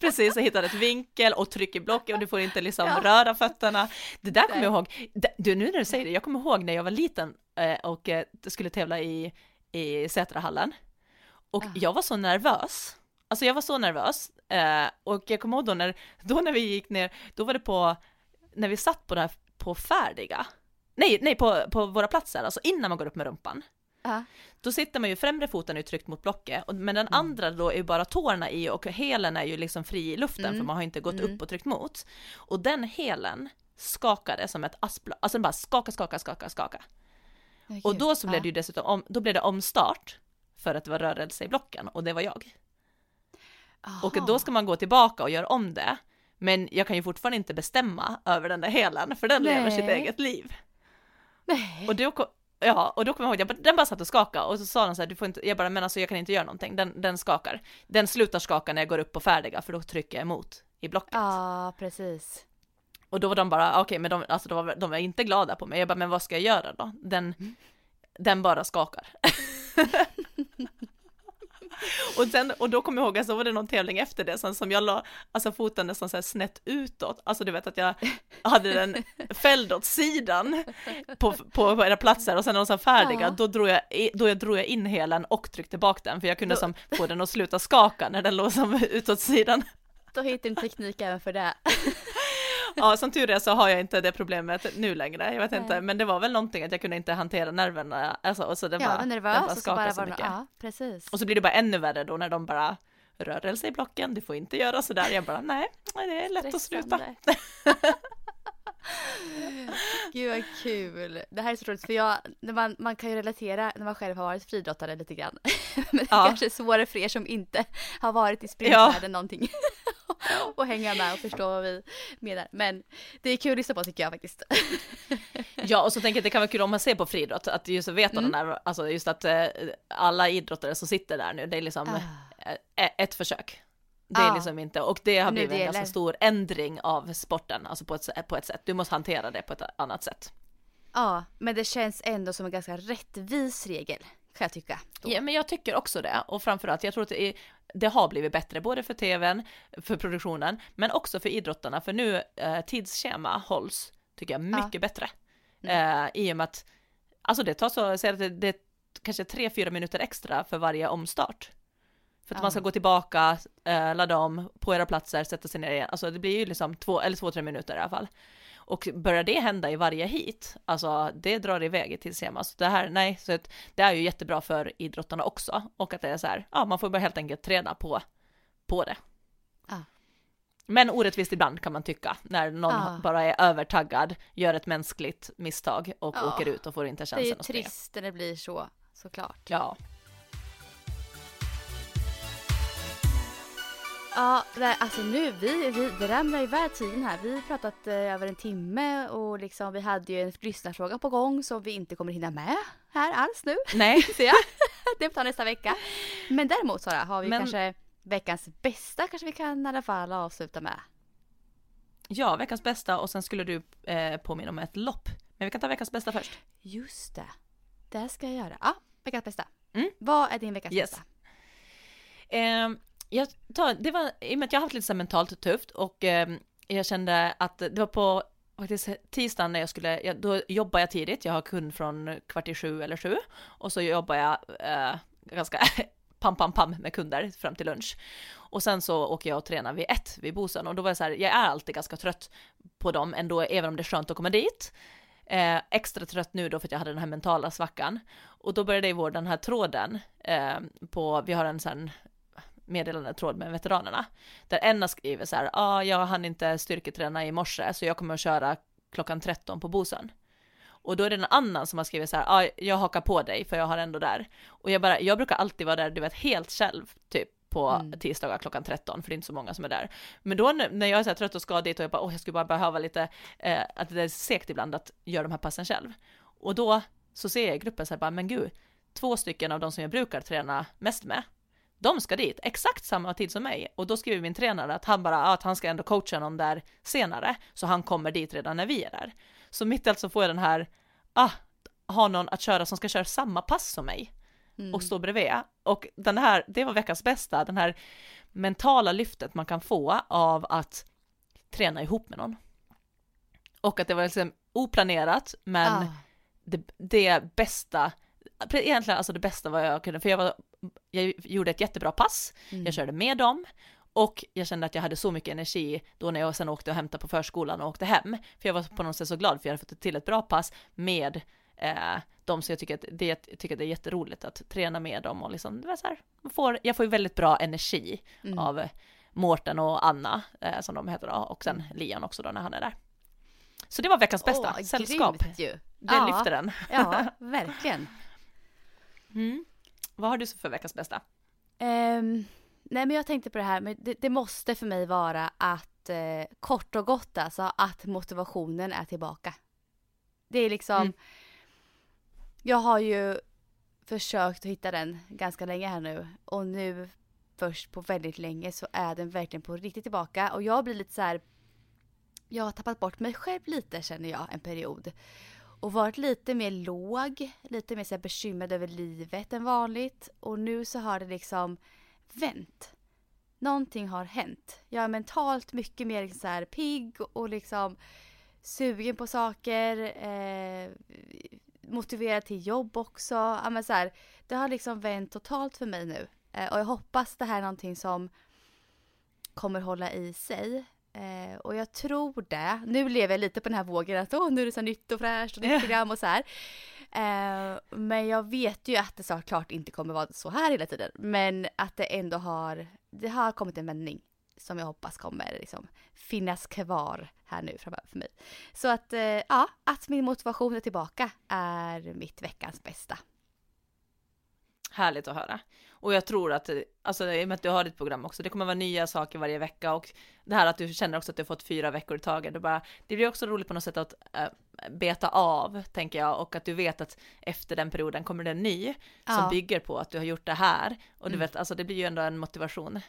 Precis, jag hittade ett vinkel och tryck i blocket och du får inte liksom Ja. röra fötterna. Det där kommer jag ihåg, du nu när du säger det, jag kommer ihåg när jag var liten eh, och eh, skulle tävla i, i Sätrahallen. Och Ah. jag var så nervös. Alltså jag var så nervös. Eh, och jag kommer ihåg då när, då när vi gick ner, då var det på, när vi satt på det här, på färdiga. Nej, nej, på, på våra platser, alltså innan man går upp med rumpan. Ja. Då sitter man ju främre foten är tryckt mot blocket, men den Mm. andra då är ju bara tårna i och hälen är ju liksom fri i luften Mm. för man har inte gått Mm. upp och tryckt mot. Och den hälen skakade som ett aspblad, alltså den bara skaka, skaka, skaka, skaka. Och då så blev det ju dessutom om, då blev det omstart för att det var rörelse i blocken och det var jag. Och då ska man gå tillbaka och göra om det. Men jag kan ju fortfarande inte bestämma över den där hälen, för den lever sitt Nej. eget liv. Nej. Och då, ja, och då kommer jag ihåg, jag bara- den bara satt och skakade och så sa den så här, du får inte, jag bara, men alltså jag kan inte göra någonting, den, den skakar. Den slutar skaka när jag går upp på färdiga, för då trycker jag emot i blocket. Ja, precis. Och då var de bara, okej, men de, alltså de, var, de var inte glada på mig. Jag bara, men vad ska jag göra då? Den, Mm. den bara skakar. och, sen, och då kommer jag ihåg, alltså var det någon tävling efter det sen som jag la, alltså foten nästan så här snett utåt. Alltså du vet att jag hade den fälld åt sidan på, på era platser och sen när de var färdiga, Ja. då, drog jag, då jag drog jag in hälen och tryckte bak den, för jag kunde Då- som få den att sluta skaka när den låg som utåt sidan. Då hittar du en teknik även för det. Ja, som tur är så har jag inte det problemet nu längre, jag vet Nej. inte, men det var väl någonting att jag kunde inte hantera nerverna, alltså, och så det Ja, bara, men den nervös bara och så skakade bara så mycket. Ja, precis. Och så blir det bara ännu värre då när de bara rörelse i blocken, du får inte göra sådär. Jag bara, nej, det är lätt att sluta. Gud vad kul. Det här är så roligt för jag, man, man kan ju relatera när man själv har varit friidrottare lite grann. Men det är Ja. kanske svårare för er som inte har varit i springvärlden någonting. och hänga med och förstå vad vi menar. Men det är kul att lyssna på tycker jag faktiskt. Ja, och så tänker jag att det kan vara kul om man ser på friidrott, att just veta Mm. den där, alltså just att eh, alla idrottare som sitter där nu, det är liksom Ah. eh, ett försök. Det är Ja. liksom inte, och det har blivit en ganska stor ändring av sporten, alltså på ett, på ett sätt. Du måste hantera det på ett annat sätt. Ja, men det känns ändå som en ganska rättvis regel. Kan jag tycka. då. Ja, men jag tycker också det, och framförallt, jag tror att det, är, det har blivit bättre, både för tvn, för produktionen, men också för idrottarna, för nu eh, tidsschema hålls, tycker jag, Ja. mycket bättre. Mm. Eh, I och med att, alltså det tar så, säg att det, det är kanske tre, fyra minuter extra för varje omstart. För att Ja. man ska gå tillbaka, eh, ladda om på era platser, sätta sig ner igen, alltså det blir ju liksom två, eller två, tre minuter i alla fall. Och börjar det hända i varje hit, alltså det drar iväg i tidsschema. Så det här, nej, så att det är ju jättebra för idrottarna också. Och att det är så här, ja man får bara helt enkelt träna på, på det. Ja. Men orättvist ibland kan man tycka, när någon Ja. bara är övertaggad, gör ett mänskligt misstag och Ja. åker ut och får inte Det är ju chansen att springa. trist när det blir så, såklart. Ja. Ja, det, alltså nu, vi, vi, det ramlar iväg tiden här. Vi har pratat eh, över en timme och liksom vi hade ju en lyssnarfråga på gång som vi inte kommer hinna med här alls nu. Nej, Ser jag. det får ta nästa vecka. Men däremot Sara, har vi Men- kanske veckans bästa kanske vi kan i alla fall avsluta med. ja, veckans bästa och sen skulle du eh, påminna om ett lopp. Men vi kan ta veckans bästa först. Just det. Det ska jag göra. Ja, veckans bästa. Mm. Vad är din veckans Yes. bästa? Eh, jag tar, det var, i och med att jag har haft lite så här mentalt tufft och eh, jag kände att det var på faktiskt tisdagen när jag skulle, jag, då jobbar jag tidigt, jag har kund från kvart i sju eller sju och så jobbar jag eh, ganska pam pam pam med kunder fram till lunch. Och sen så åker jag och tränar vid ett vid Bosön och då var jag så här, jag är alltid ganska trött på dem ändå, även om det är skönt att komma dit. Eh, extra trött nu då för att jag hade den här mentala svackan. Och då började jag vår den här tråden eh, på, vi har en sån meddelande tråd med veteranerna. Där en har skrivit så här, ah, jag hann inte styrketräna i morse så jag kommer att köra klockan 13 på Bosön. Och då är det en annan som har skrivit så här, ah, jag hakar på dig för jag har ändå där. Och jag bara, jag brukar alltid vara där, du vet, helt själv, typ på Mm. tisdagar klockan 13, för det är inte så många som är där. Men då när jag är så här trött och ska dit och jag bara, åh, jag skulle bara behöva lite, eh, att det är segt ibland att göra de här passen själv. Och då så ser jag i gruppen så här, bara, men gud, två stycken av de som jag brukar träna mest med, de ska dit exakt samma tid som mig. Och då skriver min tränare att han bara, att han ska ändå coacha någon där senare, så han kommer dit redan när vi är där. Så mitt i allt så får jag den här, ah, ha någon att köra som ska köra samma pass som mig Mm. och stå bredvid. Och den här, det var veckans bästa, den här mentala lyftet man kan få av att träna ihop med någon. Och att det var liksom oplanerat, men Ah. det, det bästa, egentligen alltså det bästa vad jag kunde, för jag, var, jag gjorde ett jättebra pass, Mm. jag körde med dem och jag kände att jag hade så mycket energi då när jag sen åkte och hämtade på förskolan och åkte hem. För jag var på något sätt så glad för jag hade fått till ett bra pass med eh, dem, så jag tycker att det, jag tycker att det är jätteroligt att träna med dem och liksom, det var så här, man får, jag får ju väldigt bra energi Mm. av Mårten och Anna, eh, som de heter då, och sen Lian också då när han är där. Så det var veckans bästa, Åh, sällskap. grymt ju. Det Ja. lyfter den. Ja, verkligen. Mm. Vad har du för veckans bästa? Ehm, nej men jag tänkte på det här, men det, det måste för mig vara att eh, kort och gott alltså att motivationen är tillbaka. Det är liksom, Mm. jag har ju försökt att hitta den ganska länge här nu och nu först på väldigt länge så är den verkligen på riktigt tillbaka och jag blir lite så här. Jag har tappat bort mig själv lite känner jag en period. Och varit lite mer låg, lite mer så här bekymrad över livet än vanligt. Och nu så har det liksom vänt. Någonting har hänt. Jag är mentalt mycket mer så här pigg och liksom sugen på saker. Eh, motiverad till jobb också. Ja, men så här, det har liksom vänt totalt för mig nu. Eh, och jag hoppas det här är någonting som kommer hålla i sig. Eh, och jag tror det. Nu lever jag lite på den här vågen att åh, nu är det så nytt och fräscht och nytt program och så här. Eh, men jag vet ju att det såklart inte kommer vara så här hela tiden. Men att det ändå har, det har kommit en vändning som jag hoppas kommer liksom finnas kvar här nu framöver för mig. Så att eh, ja, att min motivation är tillbaka är mitt veckans bästa. Härligt att höra. Och jag tror att, alltså i och med att du har ditt program också, det kommer vara nya saker varje vecka och det här att du känner också att du har fått fyra veckor i taget, det, bara, det blir också roligt på något sätt att äh, beta av, tänker jag, och att du vet att efter den perioden kommer det en ny ja. som bygger på att du har gjort det här. Och du mm. vet, alltså det blir ju ändå en motivation,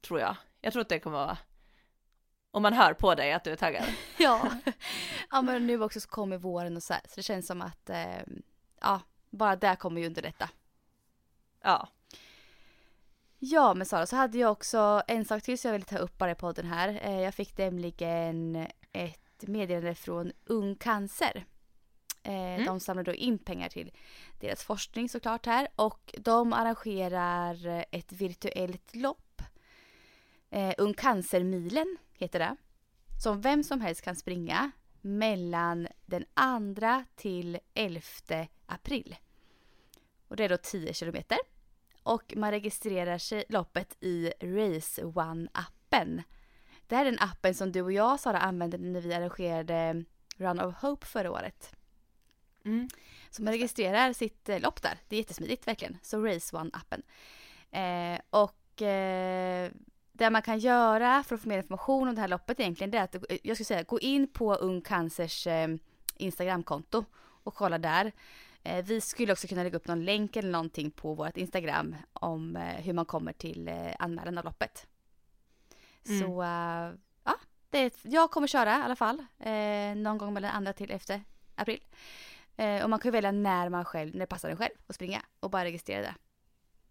tror jag. Jag tror att det kommer vara om man hör på dig att du är taggad. ja. ja, men nu också så kommer våren och så här, så det känns som att, eh, ja, bara det kommer ju underlätta. Ja. Ja, men Sara, så hade jag också en sak till som jag ville ta upp bara i podden här. Eh, jag fick nämligen ett meddelande från Ung Cancer. Eh, mm. De samlar då in pengar till deras forskning såklart här och de arrangerar ett virtuellt lopp. Eh, Ung Cancer-milen heter det. Som vem som helst kan springa mellan den 2 till 11 april. Och det är då 10 kilometer. Och man registrerar sig loppet i Race One-appen. Det här är den appen som du och jag Sara använde när vi arrangerade Run of Hope förra året. Mm. Så man registrerar sitt eh, lopp där. Det är jättesmidigt verkligen. Så Race One-appen. Eh, och eh, det man kan göra för att få mer information om det här loppet egentligen det är att, jag skulle säga, gå in på Ung Cancers eh, Instagramkonto och kolla där. Eh, vi skulle också kunna lägga upp någon länk eller någonting på vårt Instagram om eh, hur man kommer till eh, anmälan av loppet. Mm. Så ja, det, jag kommer köra i alla fall någon gång mellan andra till efter april. och man kan välja när man själv, när det passar en själv att springa och bara registrera det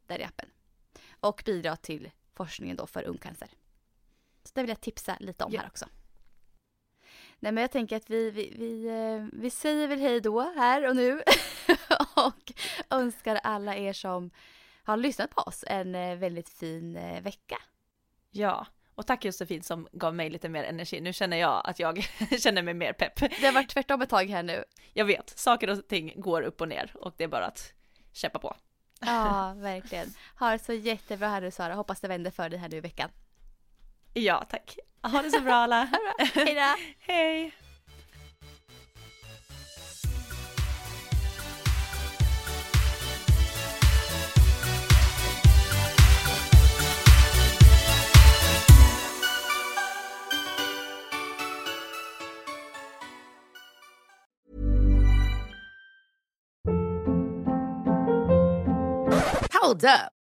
där i appen. Och bidra till forskningen då för ungcancer. Så det vill jag tipsa lite om ja. här också. Nej men jag tänker att vi, vi, vi, eh, vi säger väl hej då här och nu och önskar alla er som har lyssnat på oss en eh, väldigt fin eh, vecka. Ja, och tack Josefin som gav mig lite mer energi. Nu känner jag att jag känner mig mer pepp. Det har varit tvärtom ett tag här nu. Jag vet, saker och ting går upp och ner och det är bara att kämpa på. Ja, verkligen. Ha det så jättebra här nu Sara. Hoppas det vänder för dig här nu i veckan. Ja, tack. Ha det så bra alla. Hej då. Hej. Hold up.